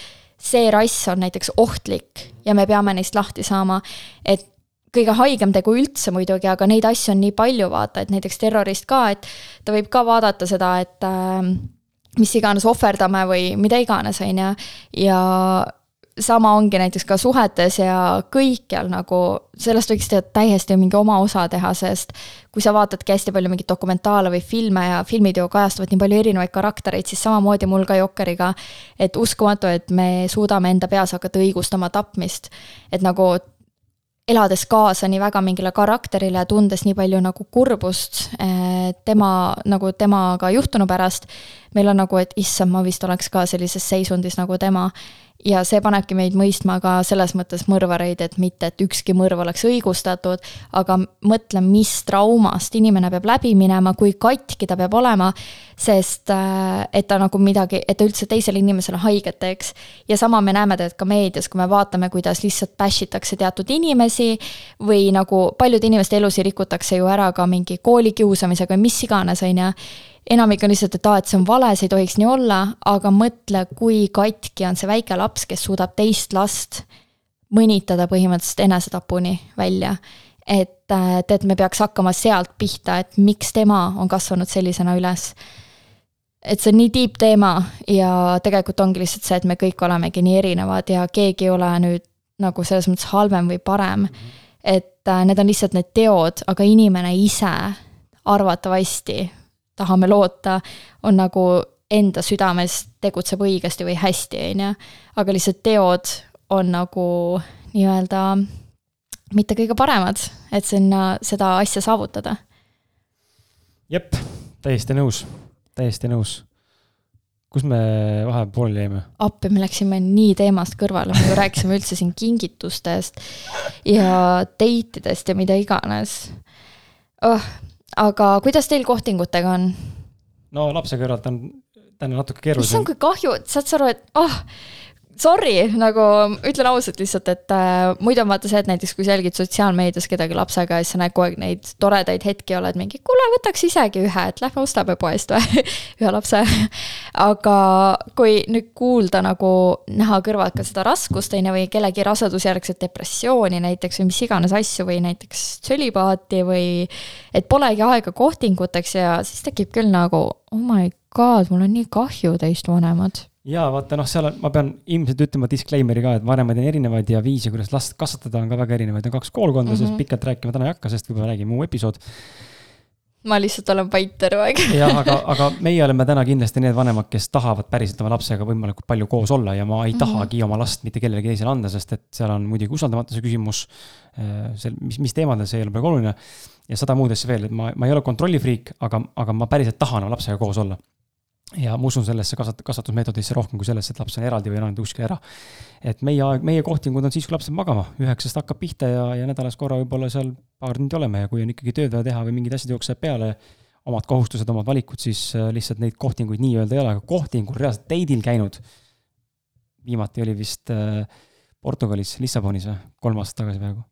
see rass on näiteks ohtlik ja me peame neist lahti saama, et kõige haigem tegu üldse muidugi, aga neid asju on nii palju, vaata, et näiteks terrorist ka, et ta võib ka vaadata seda, et äh, mis iganes ohverdame või mida iganes, on ju, ja sama ongi näiteks ka suhetes ja kõikjal nagu, sellest võiks teha täiesti mingi oma osa teha, sest kui sa vaatadki hästi palju mingeid dokumentaale või filme ja filmid ju kajastavad nii palju erinevaid karaktereid, siis samamoodi mul ka Jokkeriga, et uskumatu, et me suudame enda peas hakata õigustama tapmist. et nagu elades kaasa nii väga mingile karakterile ja tundes nii palju nagu kurbust eh, tema, nagu temaga juhtunu pärast, meil on nagu, et issand, ma vist oleks ka sellises seisundis nagu tema ja see panebki meid mõistma ka selles mõttes mõrvareid, et mitte, et ükski mõrv oleks õigustatud, aga mõtle, mis traumast inimene peab läbi minema, kui katki ta peab olema, sest äh, et ta nagu midagi, et ta üldse teisele inimesele haiget teeks. ja sama me näeme tegelikult ka meedias, kui me vaatame, kuidas lihtsalt bash itakse teatud inimesi või nagu paljude inimeste elusid rikutakse ju ära ka mingi koolikiusamisega või mis iganes, on ju enamik on lihtsalt, et aa, et see on vale, see ei tohiks nii olla, aga mõtle, kui katki on see väike laps, kes suudab teist last mõnitada põhimõtteliselt enesetapuni välja. et, et me peaks hakkama sealt pihta, et miks tema on kasvanud sellisena üles. et see on nii deep teema ja tegelikult ongi lihtsalt see, et me kõik olemegi nii erinevad ja keegi ei ole nüüd nagu selles mõttes halvem või parem. et äh, need on lihtsalt need teod, aga inimene ise arvatavasti tahame loota, on nagu enda südames tegutseb õigesti või hästi, on ju. aga lihtsalt teod on nagu nii-öelda mitte kõige paremad, et sinna seda asja saavutada. jep, täiesti nõus, täiesti nõus. kus me vahepeal pooleli jäime? appi, me läksime nii teemast kõrvale, me ju rääkisime üldse siin kingitustest ja date idest ja mida iganes oh, aga kuidas teil kohtingutega on? no lapse kõrvalt on täna natuke keerulisem. issand, kui kahju, saad sa aru, et ah oh,, sorry, nagu ütlen ausalt lihtsalt, et äh, muidu on vaata see, et näiteks kui sa jälgid sotsiaalmeedias kedagi lapsega ja siis sa näed kogu aeg neid toredaid hetki, oled mingi, kuule, võtaks isegi ühe, et lähme ostame poest või <laughs> ühe lapse. aga kui nüüd kuulda nagu, näha kõrvalt ka seda raskust, on ju, või kellegi rasedusjärgset depressiooni näiteks või mis iganes asju või näiteks tsölibaati või et polegi aega kohtinguteks ja siis tekib küll nagu, oh my god, mul on nii kahju teist vanemad ja vaata noh, seal on, ma pean ilmselt ütlema disclaimer'i ka, et vanemaid on erinevaid ja viise, kuidas last kasvatada, on ka väga erinevaid, on kaks koolkonda mm, -hmm. sellest pikalt rääkima täna ei hakka, sest võib-olla räägime muu episood. ma lihtsalt olen vait terve aeg jah, aga, aga meie oleme täna kindlasti need vanemad, kes tahavad päriselt oma lapsega võimalikult palju koos olla ja ma ei mm -hmm. tahagi oma last mitte kellelegi teisele anda, sest et seal on muidugi usaldamatuse küsimus. Äh, seal, mis, mis teemadel, see ei ole praegu oluline. ja sada muud asja veel, et ma, ma ei ole kontrollifriik, aga, aga ma päriselt tahan oma lapsega koos olla ja ma usun sellesse kasvat-, kasvatusmeetodisse rohkem kui sellesse, et laps on eraldi või elanud kuskil ära. et meie aeg, meie kohtingud on siis, kui laps läheb magama, üheksast hakkab pihta ja, ja nädalas korra võib-olla seal paar tundi oleme ja kui on ikkagi tööd vaja teha või mingid asjad jooksevad peale, omad kohustused, omad valikud, siis äh, lihtsalt neid kohtinguid nii-öelda ei ole, aga kohtingul reaalselt date'il käinud. viimati oli vist äh, Portugalis, Lissabonis või, kolm aastat tagasi peaaegu.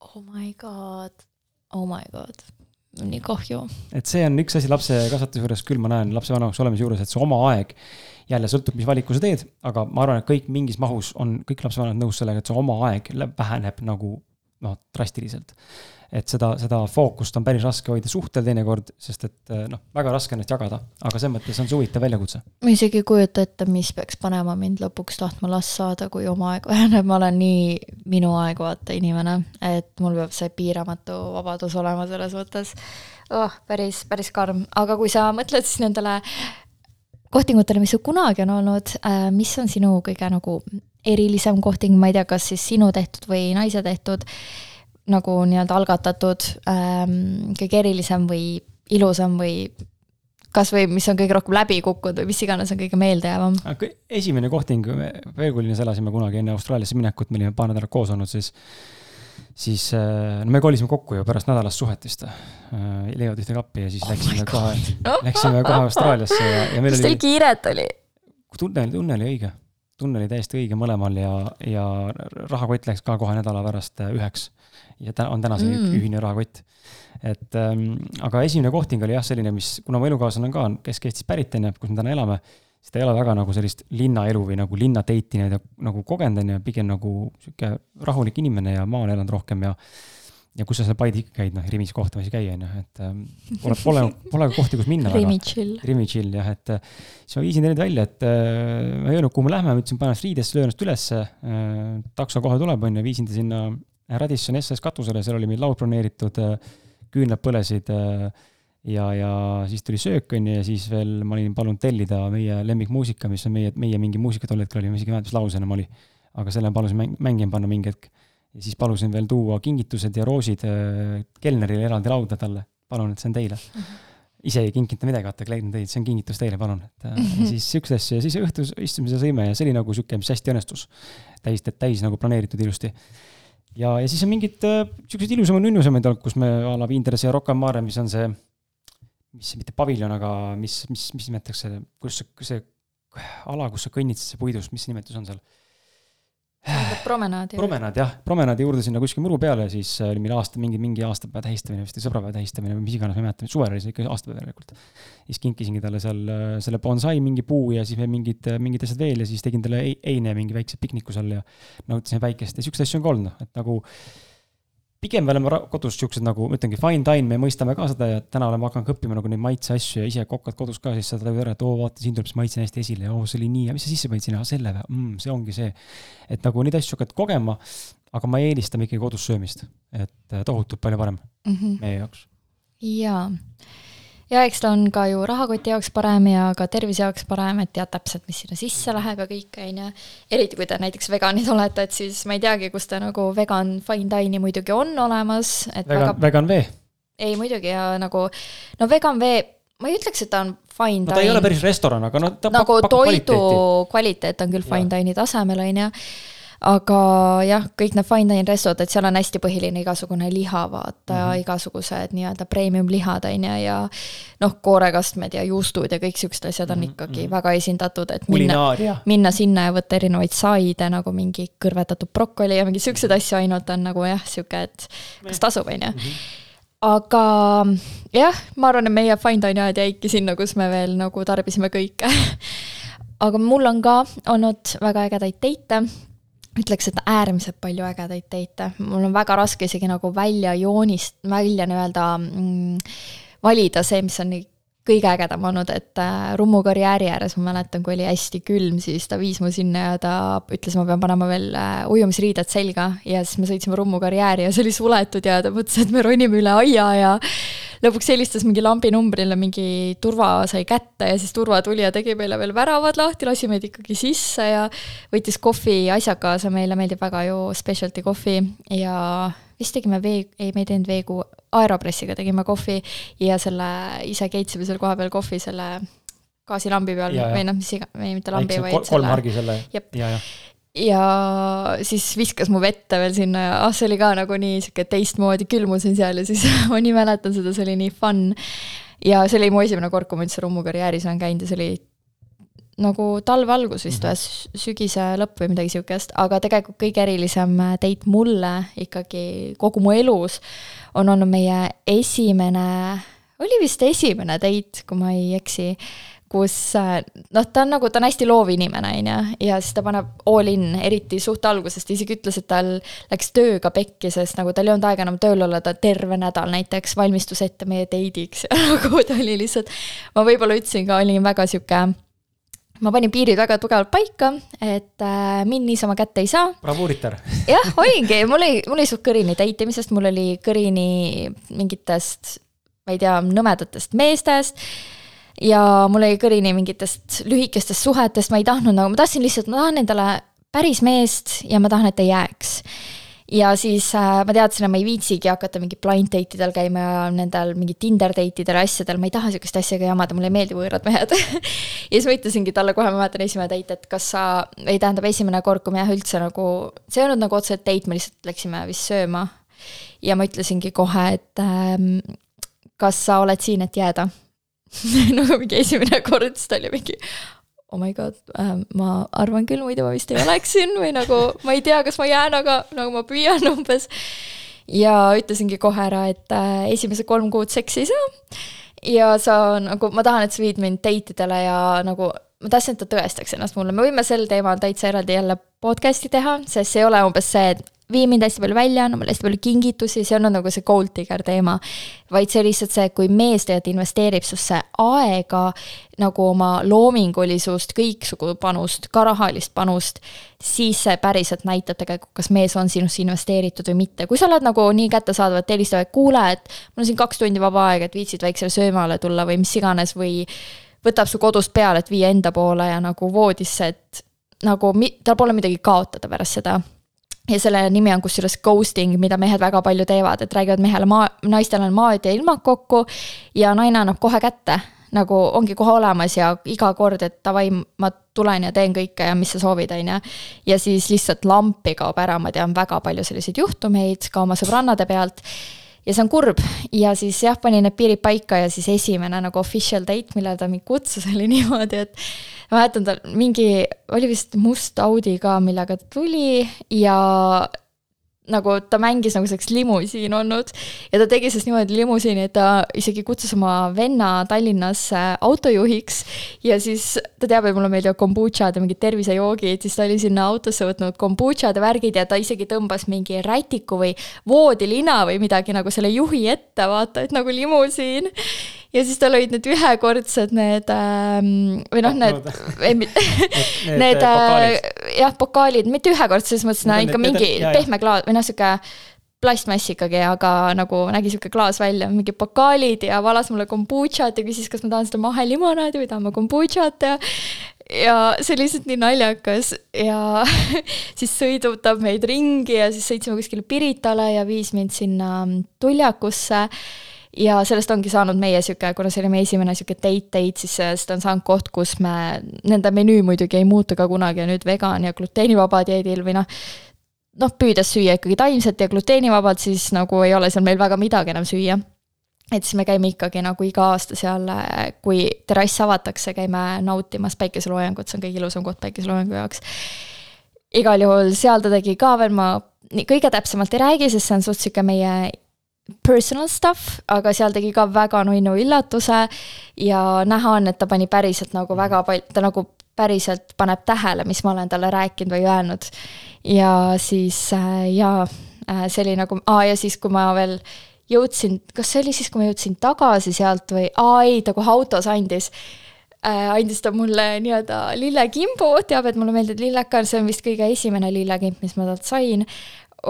Oh my god, oh my god nii kahju. et see on üks asi lapse kasvatuse juures, küll ma näen lapsevanemaks olemise juures, et see oma aeg, jälle sõltub, mis valiku sa teed, aga ma arvan, et kõik mingis mahus on kõik lapsevanemad nõus sellega, et see oma aeg väheneb nagu noh, drastiliselt. et seda, seda fookust on päris raske hoida suhtel teinekord, sest et noh, väga raske ennast jagada, aga selles mõttes on see huvitav väljakutse. ma isegi ei kujuta ette, mis peaks panema mind lõpuks tahtma last saada, kui oma aeg väheneb, ma olen nii minu aeg vaata inimene, et mul peab see piiramatu vabadus olema selles mõttes. oh, päris, päris karm, aga kui sa mõtled siis nendele kohtingutele, mis sul kunagi on olnud, äh, mis on sinu kõige nagu erilisem kohting, ma ei tea, kas siis sinu tehtud või naise tehtud, nagu nii-öelda algatatud ähm,, kõige erilisem või ilusam või kas või mis on kõige rohkem läbi kukkunud või mis iganes on kõige meeldejäävam? esimene kohting, Veekullinas elasime kunagi enne Austraaliasse minekut, me olime paar nädalat koos olnud, siis siis äh, no me kolisime kokku ju pärast nädalast suhetist äh,. leiavad ühte kappi ja siis oh läksime kohe, läksime kohe Austraaliasse ja, ja meil kas oli. kas teil kiiret oli? tunne, tunne oli õige tunne oli täiesti õige mõlemal ja, ja rahakott läks ka kohe nädala pärast äh, üheks. ja ta on tänaseni mm. ühine rahakott. et ähm, aga esimene kohting oli jah, selline, mis, kuna mu elukaaslane on ka Kesk-Eestist pärit, on ju, kus me täna elame, siis ta ei ole väga nagu sellist linnaelu või nagu linna date'i nagu kogenud, on ju, pigem nagu sihuke rahulik inimene ja maal elanud rohkem ja ja kus sa seal Paides ikka käid, noh, Rimis kohtumisi käia, on ju, et ähm, pole, pole, pole kohti, kus minna. Rimi chill. Rimi chill jah, et äh, siis ma viisin neid välja, et äh, ma ei öelnud, kuhu me lähme, ma ütlesin, pane ennast riidesse, löö ennast ülesse äh,. takso kohe tuleb, on ju, viisin ta sinna Radisson SS katusele, seal oli meil laud broneeritud äh,, küünlad põlesid äh, ja, ja siis tuli söök, on ju, ja siis veel ma olin palunud tellida meie lemmikmuusika, mis on meie, meie mingi muusika tol hetkel oli, ma isegi ei mäleta, mis lause enam oli. aga selle palusin mäng, mängima panna mingi hetk ja siis palusin veel tuua kingitused ja roosid äh, kelnerile eraldi lauda talle, palun, et see on teile mm. -hmm ise ei kinkinud ta midagi, vaata, Klein tõi, see on kingitus teile, palun, et mm -hmm. siis siukseid asju ja siis õhtul istusime seal, sõime ja see oli nagu sihuke, mis hästi õnnestus. täis, täis nagu planeeritud ilusti. ja, ja siis on mingid äh, siukseid ilusamaid, nunnusamaid olnud, kus me a la Viindres ja Rocca Mare, mis on see, mis mitte paviljon, aga mis, mis, mis nimetatakse, kus see, see ala, kus sa kõnnid, see puidust, mis nimetus on seal promenaad. promenaad jah, promenaadi juurde sinna kuskil muru peale, siis äh, oli meil aasta, mingi, mingi aastapäeva tähistamine vist või sõbrapäeva tähistamine või mis iganes, ma ei mäleta, suvel oli see ikka aastapäev järelikult. siis kinkisingi talle seal äh, selle bonsai mingi puu ja siis veel mingid, äh, mingid asjad veel ja siis tegin talle eine mingi väikse pikniku seal ja nautisime päikest ja siukseid asju on ka olnud, noh, et nagu pigem me oleme kodus siuksed nagu, ma ütlengi, fine dine, me mõistame ka seda ja täna oleme hakanud õppima nagu neid maitseasju ja ise kokad kodus ka, siis sa tajud ära, et oo, vaata, siin tuleb see maitse hästi esile ja oo, see oli nii ja mis sa sisse panid sinna, selle või mm,, see ongi see. et nagu neid asju hakkad kogema, aga ma eelistan ikkagi kodus söömist, et tohutult palju parem mm -hmm. meie jaoks. jaa ja eks ta on ka ju rahakoti jaoks parem ja ka tervise jaoks parem, et tead täpselt, mis sinna sisse läheb ja kõik, on ju. eriti kui te näiteks veganid <laughs> olete, et siis ma ei teagi, kus ta nagu vegan fine dine'i muidugi on olemas, et vegan väga..., vegan vee? ei muidugi ja nagu, no vegan vee, ma ei ütleks, et ta on fine no, dine. ta ei ole päris restoran, aga noh, ta nagu toidu kvaliteet on küll fine dine'i tasemel, on ju aga jah, kõik need fine dine restod, et seal on hästi põhiline igasugune liha, vaata mm, -hmm. igasugused nii-öelda premium lihad, on ju, ja noh, koorekastmed ja juustud ja kõik siuksed asjad on mm -hmm. ikkagi mhm. väga esindatud, et minna, minna sinna ja võtta erinevaid saide, nagu mingi kõrvetatud brokoli ja mingi siukseid asju ainult on nagu jah, sihuke, et kas tasub, on ju mhm. aga jah, ma arvan, et meie fine dine ajad jäidki sinna, kus me veel nagu tarbisime kõike <laughs> aga mul on ka olnud väga ägedaid teite ütleks, et äärmiselt palju ägedaid teite, mul on väga raske isegi nagu välja joonist, välja nii-öelda mm, valida see, mis on kõige ägedam olnud, et äh, Rummu karjääri ääres ma mäletan, kui oli hästi külm, siis ta viis mu sinna ja ta ütles, ma pean panema veel äh, ujumisriided selga. Ja siis me sõitsime Rummu karjääri ja see oli suletud ja ta mõtles, et me ronime üle aia ja lõpuks helistas mingi lambinumbrile, mingi turva sai kätte ja siis turva tuli ja tegi meile veel väravad lahti, lasi meid ikkagi sisse ja võttis kohvi asjad kaasa, meile meeldib väga ju specialty kohvi ja vist tegime vee, ei, me ei teinud veekuu, Aeropressiga tegime kohvi ja selle ise keitsime seal kohapeal kohvi selle gaasilambi peal ja, või noh, mis iga, ei mitte lambi, vaid selle. kolmhargi selle. ja, ja ja siis viskas mu vette veel sinna ja ah, see oli ka nagu nii sihuke teistmoodi, külmusin seal ja siis <laughs> ma nii mäletan seda, see oli nii fun. ja see oli mu esimene kord, kui ma üldse Rummu karjääris olen käinud ja see oli nagu talve algus vist või mm -hmm. sügise lõpp või midagi sihukest, aga tegelikult kõige erilisem date mulle ikkagi kogu mu elus on olnud meie esimene, oli vist esimene date, kui ma ei eksi kus äh, noh, ta on nagu, ta on hästi loov inimene, on ju, ja siis ta paneb all in, eriti suht alguses, ta isegi ütles, et tal läks tööga pekki, sest nagu tal ei olnud aega enam tööl olla, ta terve nädal näiteks valmistus ette meie date'iks <laughs> ja nagu ta oli lihtsalt, ma võib-olla ütlesin ka, olin väga sihuke ma panin piirid väga tugevalt paika, et äh, mind niisama kätte ei saa. bravuuritar. <laughs> jah, olingi, mul oli, mul oli suht kõrini date imisest, mul oli kõrini mingitest, ma ei tea, nõmedatest meestest ja mul oli kõrini mingitest lühikestest suhetest, ma ei tahtnud nagu, ma tahtsin lihtsalt, ma tahan endale päris meest ja ma tahan, et ta jääks. Ja siis äh, ma teadsin, et ma ei viitsigi hakata mingi blind date idel käima ja nendel mingi Tinder date idel ja asjadel, ma ei taha sihukest asja ka jamada, mulle ei meeldi võõrad mehed. <laughs> Ja siis ma ütlesingi talle kohe, ma mäletan esimene date, et kas sa, ei tähendab esimene kord, kui me jah üldse nagu, see ei olnud nagu otseselt date, me lihtsalt läksime vist sööma. ja ma ütlesingi kohe, et ähm, kas sa oled siin, et jääda? <laughs> Nagu mingi esimene kord, siis ta oli mingi oh my god äh,, ma arvan küll, muidu ma vist ei oleks siin või nagu ma ei tea, kas ma jään, aga nagu ma püüan <laughs> umbes. ja ütlesingi kohe ära, et äh, esimesed kolm kuud seksi ei saa. ja sa nagu, ma tahan, et sa viid mind date idele ja nagu ma tahtsin, et ta tõestaks ennast mulle, me võime sel teemal täitsa eraldi jälle podcast'i teha, sest see ei ole umbes see, et vii mind hästi palju välja, anna mulle hästi palju kingitusi, see on nagu see gold digger teema. vaid see lihtsalt see, kui mees tegelikult investeerib susse aega, nagu oma loomingulisust, kõiksugu panust, ka rahalist panust, siis see päriselt näitab tegelikult, kas mees on sinusse investeeritud või mitte. kui sa oled nagu nii kättesaadav, et helistavad, kuule, et mul on siin kaks tundi vaba aega, et viitsid väiksele söömale tulla või mis iganes või võtab su kodust peale, et viia enda poole ja nagu voodisse, et nagu mi-, tal pole midagi kaotada pärast seda ja selle nimi on kusjuures ghosting, mida mehed väga palju teevad, et räägivad mehele maa, naistel on maad ja ilmad kokku ja naine annab kohe kätte. nagu ongi kohe olemas ja iga kord, et davai, ma tulen ja teen kõike ja mis sa soovid, on ju. ja siis lihtsalt lampi kaob ära, ma tean väga palju selliseid juhtumeid ka oma sõbrannade pealt ja see on kurb. Ja siis jah, panin need piirid paika ja siis esimene nagu official date, millele ta mind kutsus, oli <laughs> niimoodi, et ma mäletan, tal mingi, oli vist must Audi ka, millega ta tuli ja nagu ta mängis nagu selleks limusiin olnud. Ja ta tegi sellest niimoodi limusiini, et ta isegi kutsus oma venna Tallinnasse autojuhiks. Ja siis ta teab, et mulle meeldivad kombutšad ja mingid tervisejoogid, siis ta oli sinna autosse võtnud kombutšad ja värgid ja ta isegi tõmbas mingi rätiku või voodilina või midagi nagu selle juhi ette, vaata, et nagu limusiin ja siis tal olid need ühekordsed need ähm, või noh, need, <laughs> <laughs> need, need äh, jah, pokaalid, mitte ühekordsed, selles mõttes, no ikka mingi need, pehme klaas või noh, sihuke plastmass ikkagi, aga nagu nägi sihuke klaas välja, mingid pokaalid ja valas mulle kombutšat ja küsis, kas ma tahan seda mahelimonaadi või tahan ma kombutšat ja ja see oli lihtsalt nii naljakas. Ja <laughs> siis sõidutab meid ringi ja siis sõitsime kuskile Piritale ja viis mind sinna tuljakusse ja sellest ongi saanud meie sihuke, kuna see oli meie esimene sihuke date date, siis sellest on saanud koht, kus me, nende menüü muidugi ei muutu ka kunagi ja nüüd vegan ja gluteenivaba dieedil või noh, noh, püüdes süüa ikkagi taimset ja gluteenivabalt, siis nagu ei ole seal meil väga midagi enam süüa. et siis me käime ikkagi nagu iga aasta seal, kui terrass avatakse, käime nautimas päikeseloojangut, see on kõige ilusam koht päikeseloojangu jaoks. igal juhul seal ta tegi ka veel, ma nii kõige täpsemalt ei räägi, sest see on suht sihuke meie personal stuff, aga seal tegi ka väga nunnu üllatuse ja näha on, et ta pani päriselt nagu väga palju, ta nagu päriselt paneb tähele, mis ma olen talle rääkinud või öelnud. ja siis äh, jaa äh,, see oli nagu, aa ja siis, kui ma veel jõudsin, kas see oli siis, kui ma jõudsin tagasi sealt või, aa ei, ta kohe autos andis äh,, andis ta mulle nii-öelda lillekimbu, teab, et mulle meeldib lillekad, see on vist kõige esimene lillekimp, mis ma talt sain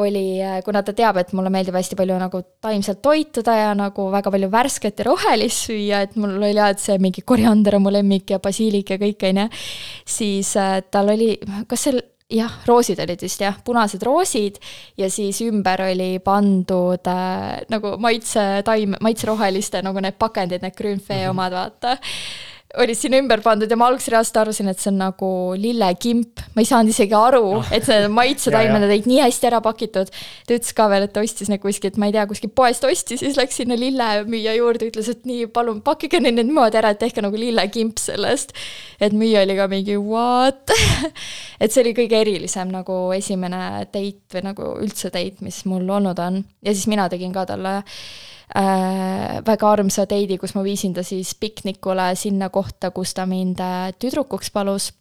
oli, äh, kuna ta teab, et mulle meeldib hästi palju nagu taimselt toituda ja nagu väga palju värsket ja rohelist süüa, et mul oli jah, et see mingi koriander on mu lemmik ja basiilik ja kõik, on ju, siis äh, tal oli, kas see jah, roosid olid vist jah, punased roosid ja siis ümber oli pandud äh, nagu maitsetaim, maitseroheliste nagu need pakendid, need Grünfee mm -hmm. omad, vaata olid sinna ümber pandud ja ma alguses reaalselt arvasin, et see on nagu lillekimp, ma ei saanud isegi aru no., ah. et need maitsetaimed <laughs> olid nii hästi ära pakitud. ta ütles ka veel, et ta ostis need kuskilt, ma ei tea, kuskilt poest ostis, siis läks sinna lillemüüja juurde, ütles, et nii, palun pakkige need niimoodi ära, et tehke nagu lillekimp sellest. et müüja oli ka mingi what <laughs> et see oli kõige erilisem nagu esimene date või nagu üldse date, mis mul olnud on ja siis mina tegin ka talle äh, väga armsa date'i, kus ma viisin ta siis piknikule sinna kohta, kus ta mind äh, tüdrukuks palus.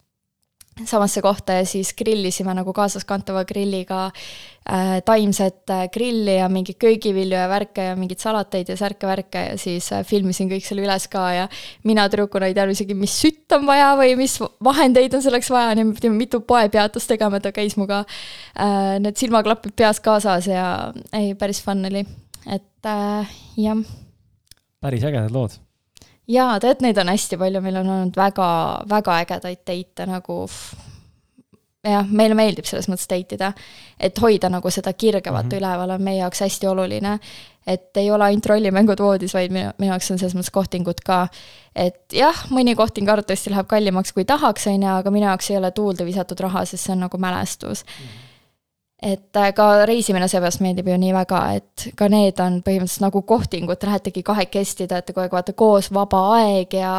Samasse kohta ja siis grillisime nagu kaasaskantava grilliga äh, taimset äh, grilli ja mingeid köögivilju ja värke ja mingeid salateid ja särke-värke ja siis äh, filmisin kõik selle üles ka ja mina tüdrukuna ei teadnud isegi, mis sütt on vaja või mis vahendeid on selleks vaja, nii me pidime mitu poepeatust tegema, ta käis minuga äh, need silmaklapid peas kaasas ja ei, päris fun oli et äh, jah. päris ägedad lood. jaa, tead, neid on hästi palju, meil on olnud väga, väga ägedaid date'e nagu jah, meile meeldib selles mõttes date ida, et hoida nagu seda kirge vaata mm -hmm. üleval on meie jaoks hästi oluline. et ei ole ainult rollimängud voodis, vaid minu, minu jaoks on selles mõttes kohtingud ka. et jah, mõni kohting arvatavasti läheb kallimaks, kui tahaks, on ju, aga minu jaoks ei ole tuulde visatud raha, sest see on nagu mälestus mm. -hmm et äh, ka reisimine seepärast meeldib ju nii väga, et ka need on põhimõtteliselt nagu kohtingud, te lähetegi kahekesti, te olete kogu aeg vaata koos, vaba aeg ja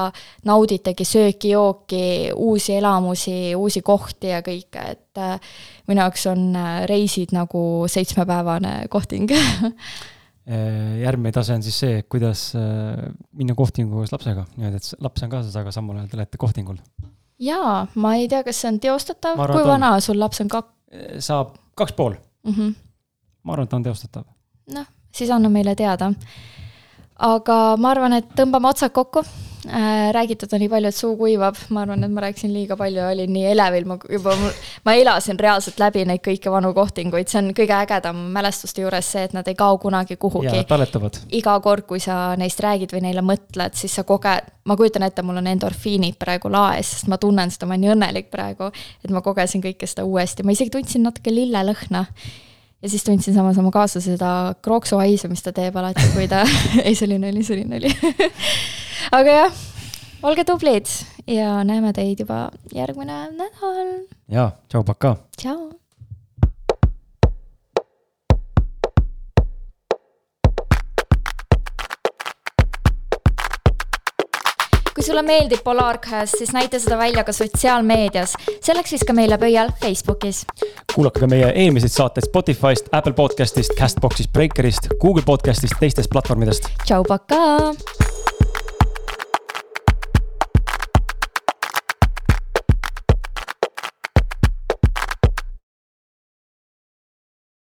nauditegi sööki-jooki, uusi elamusi, uusi kohti ja kõike, et äh, minu jaoks on äh, reisid nagu seitsmepäevane kohting <laughs> järgmine tase on siis see, kuidas minna kohtingu koos lapsega, niimoodi, et laps on kaasas, aga samal ajal te olete kohtingul. jaa, ma ei tea, kas see on teostatav, kui vana on. sul laps on kak-? saab kaks pool mm. -hmm. ma arvan, et ta on teostatav. noh, siis anna meile teada. aga ma arvan, et tõmbame otsad kokku. Räägitud on nii palju, et suu kuivab, ma arvan, et ma rääkisin liiga palju olin nii elevil, ma juba, ma elasin reaalselt läbi neid kõiki vanu kohtinguid, see on kõige ägedam mälestuste juures see, et nad ei kao kunagi kuhugi. iga kord, kui sa neist räägid või neile mõtled, siis sa koged, ma kujutan ette, mul on endorfiinid praegu laes, sest ma tunnen seda, ma olen nii õnnelik praegu, et ma kogesin kõike seda uuesti, ma isegi tundsin natuke lillelõhna ja siis tundsin samas oma kaaslase seda krooksuhaisu, mis ta teeb alati, kui ta <laughs> ei, see oli see oli <laughs> aga jah, olge tublid ja näeme teid juba järgmine nädal. ja, tšau, pakaa. tšau. kui sulle meeldib Polarcast, siis näita seda välja ka sotsiaalmeedias. selleks siis ka meile pöial Facebookis. kuulake ka meie eelmiseid saateid Spotify'st, Apple podcast'ist, Castbox'ist, Breakerist, Google podcast'ist, teistest platvormidest. tšau, pakaa.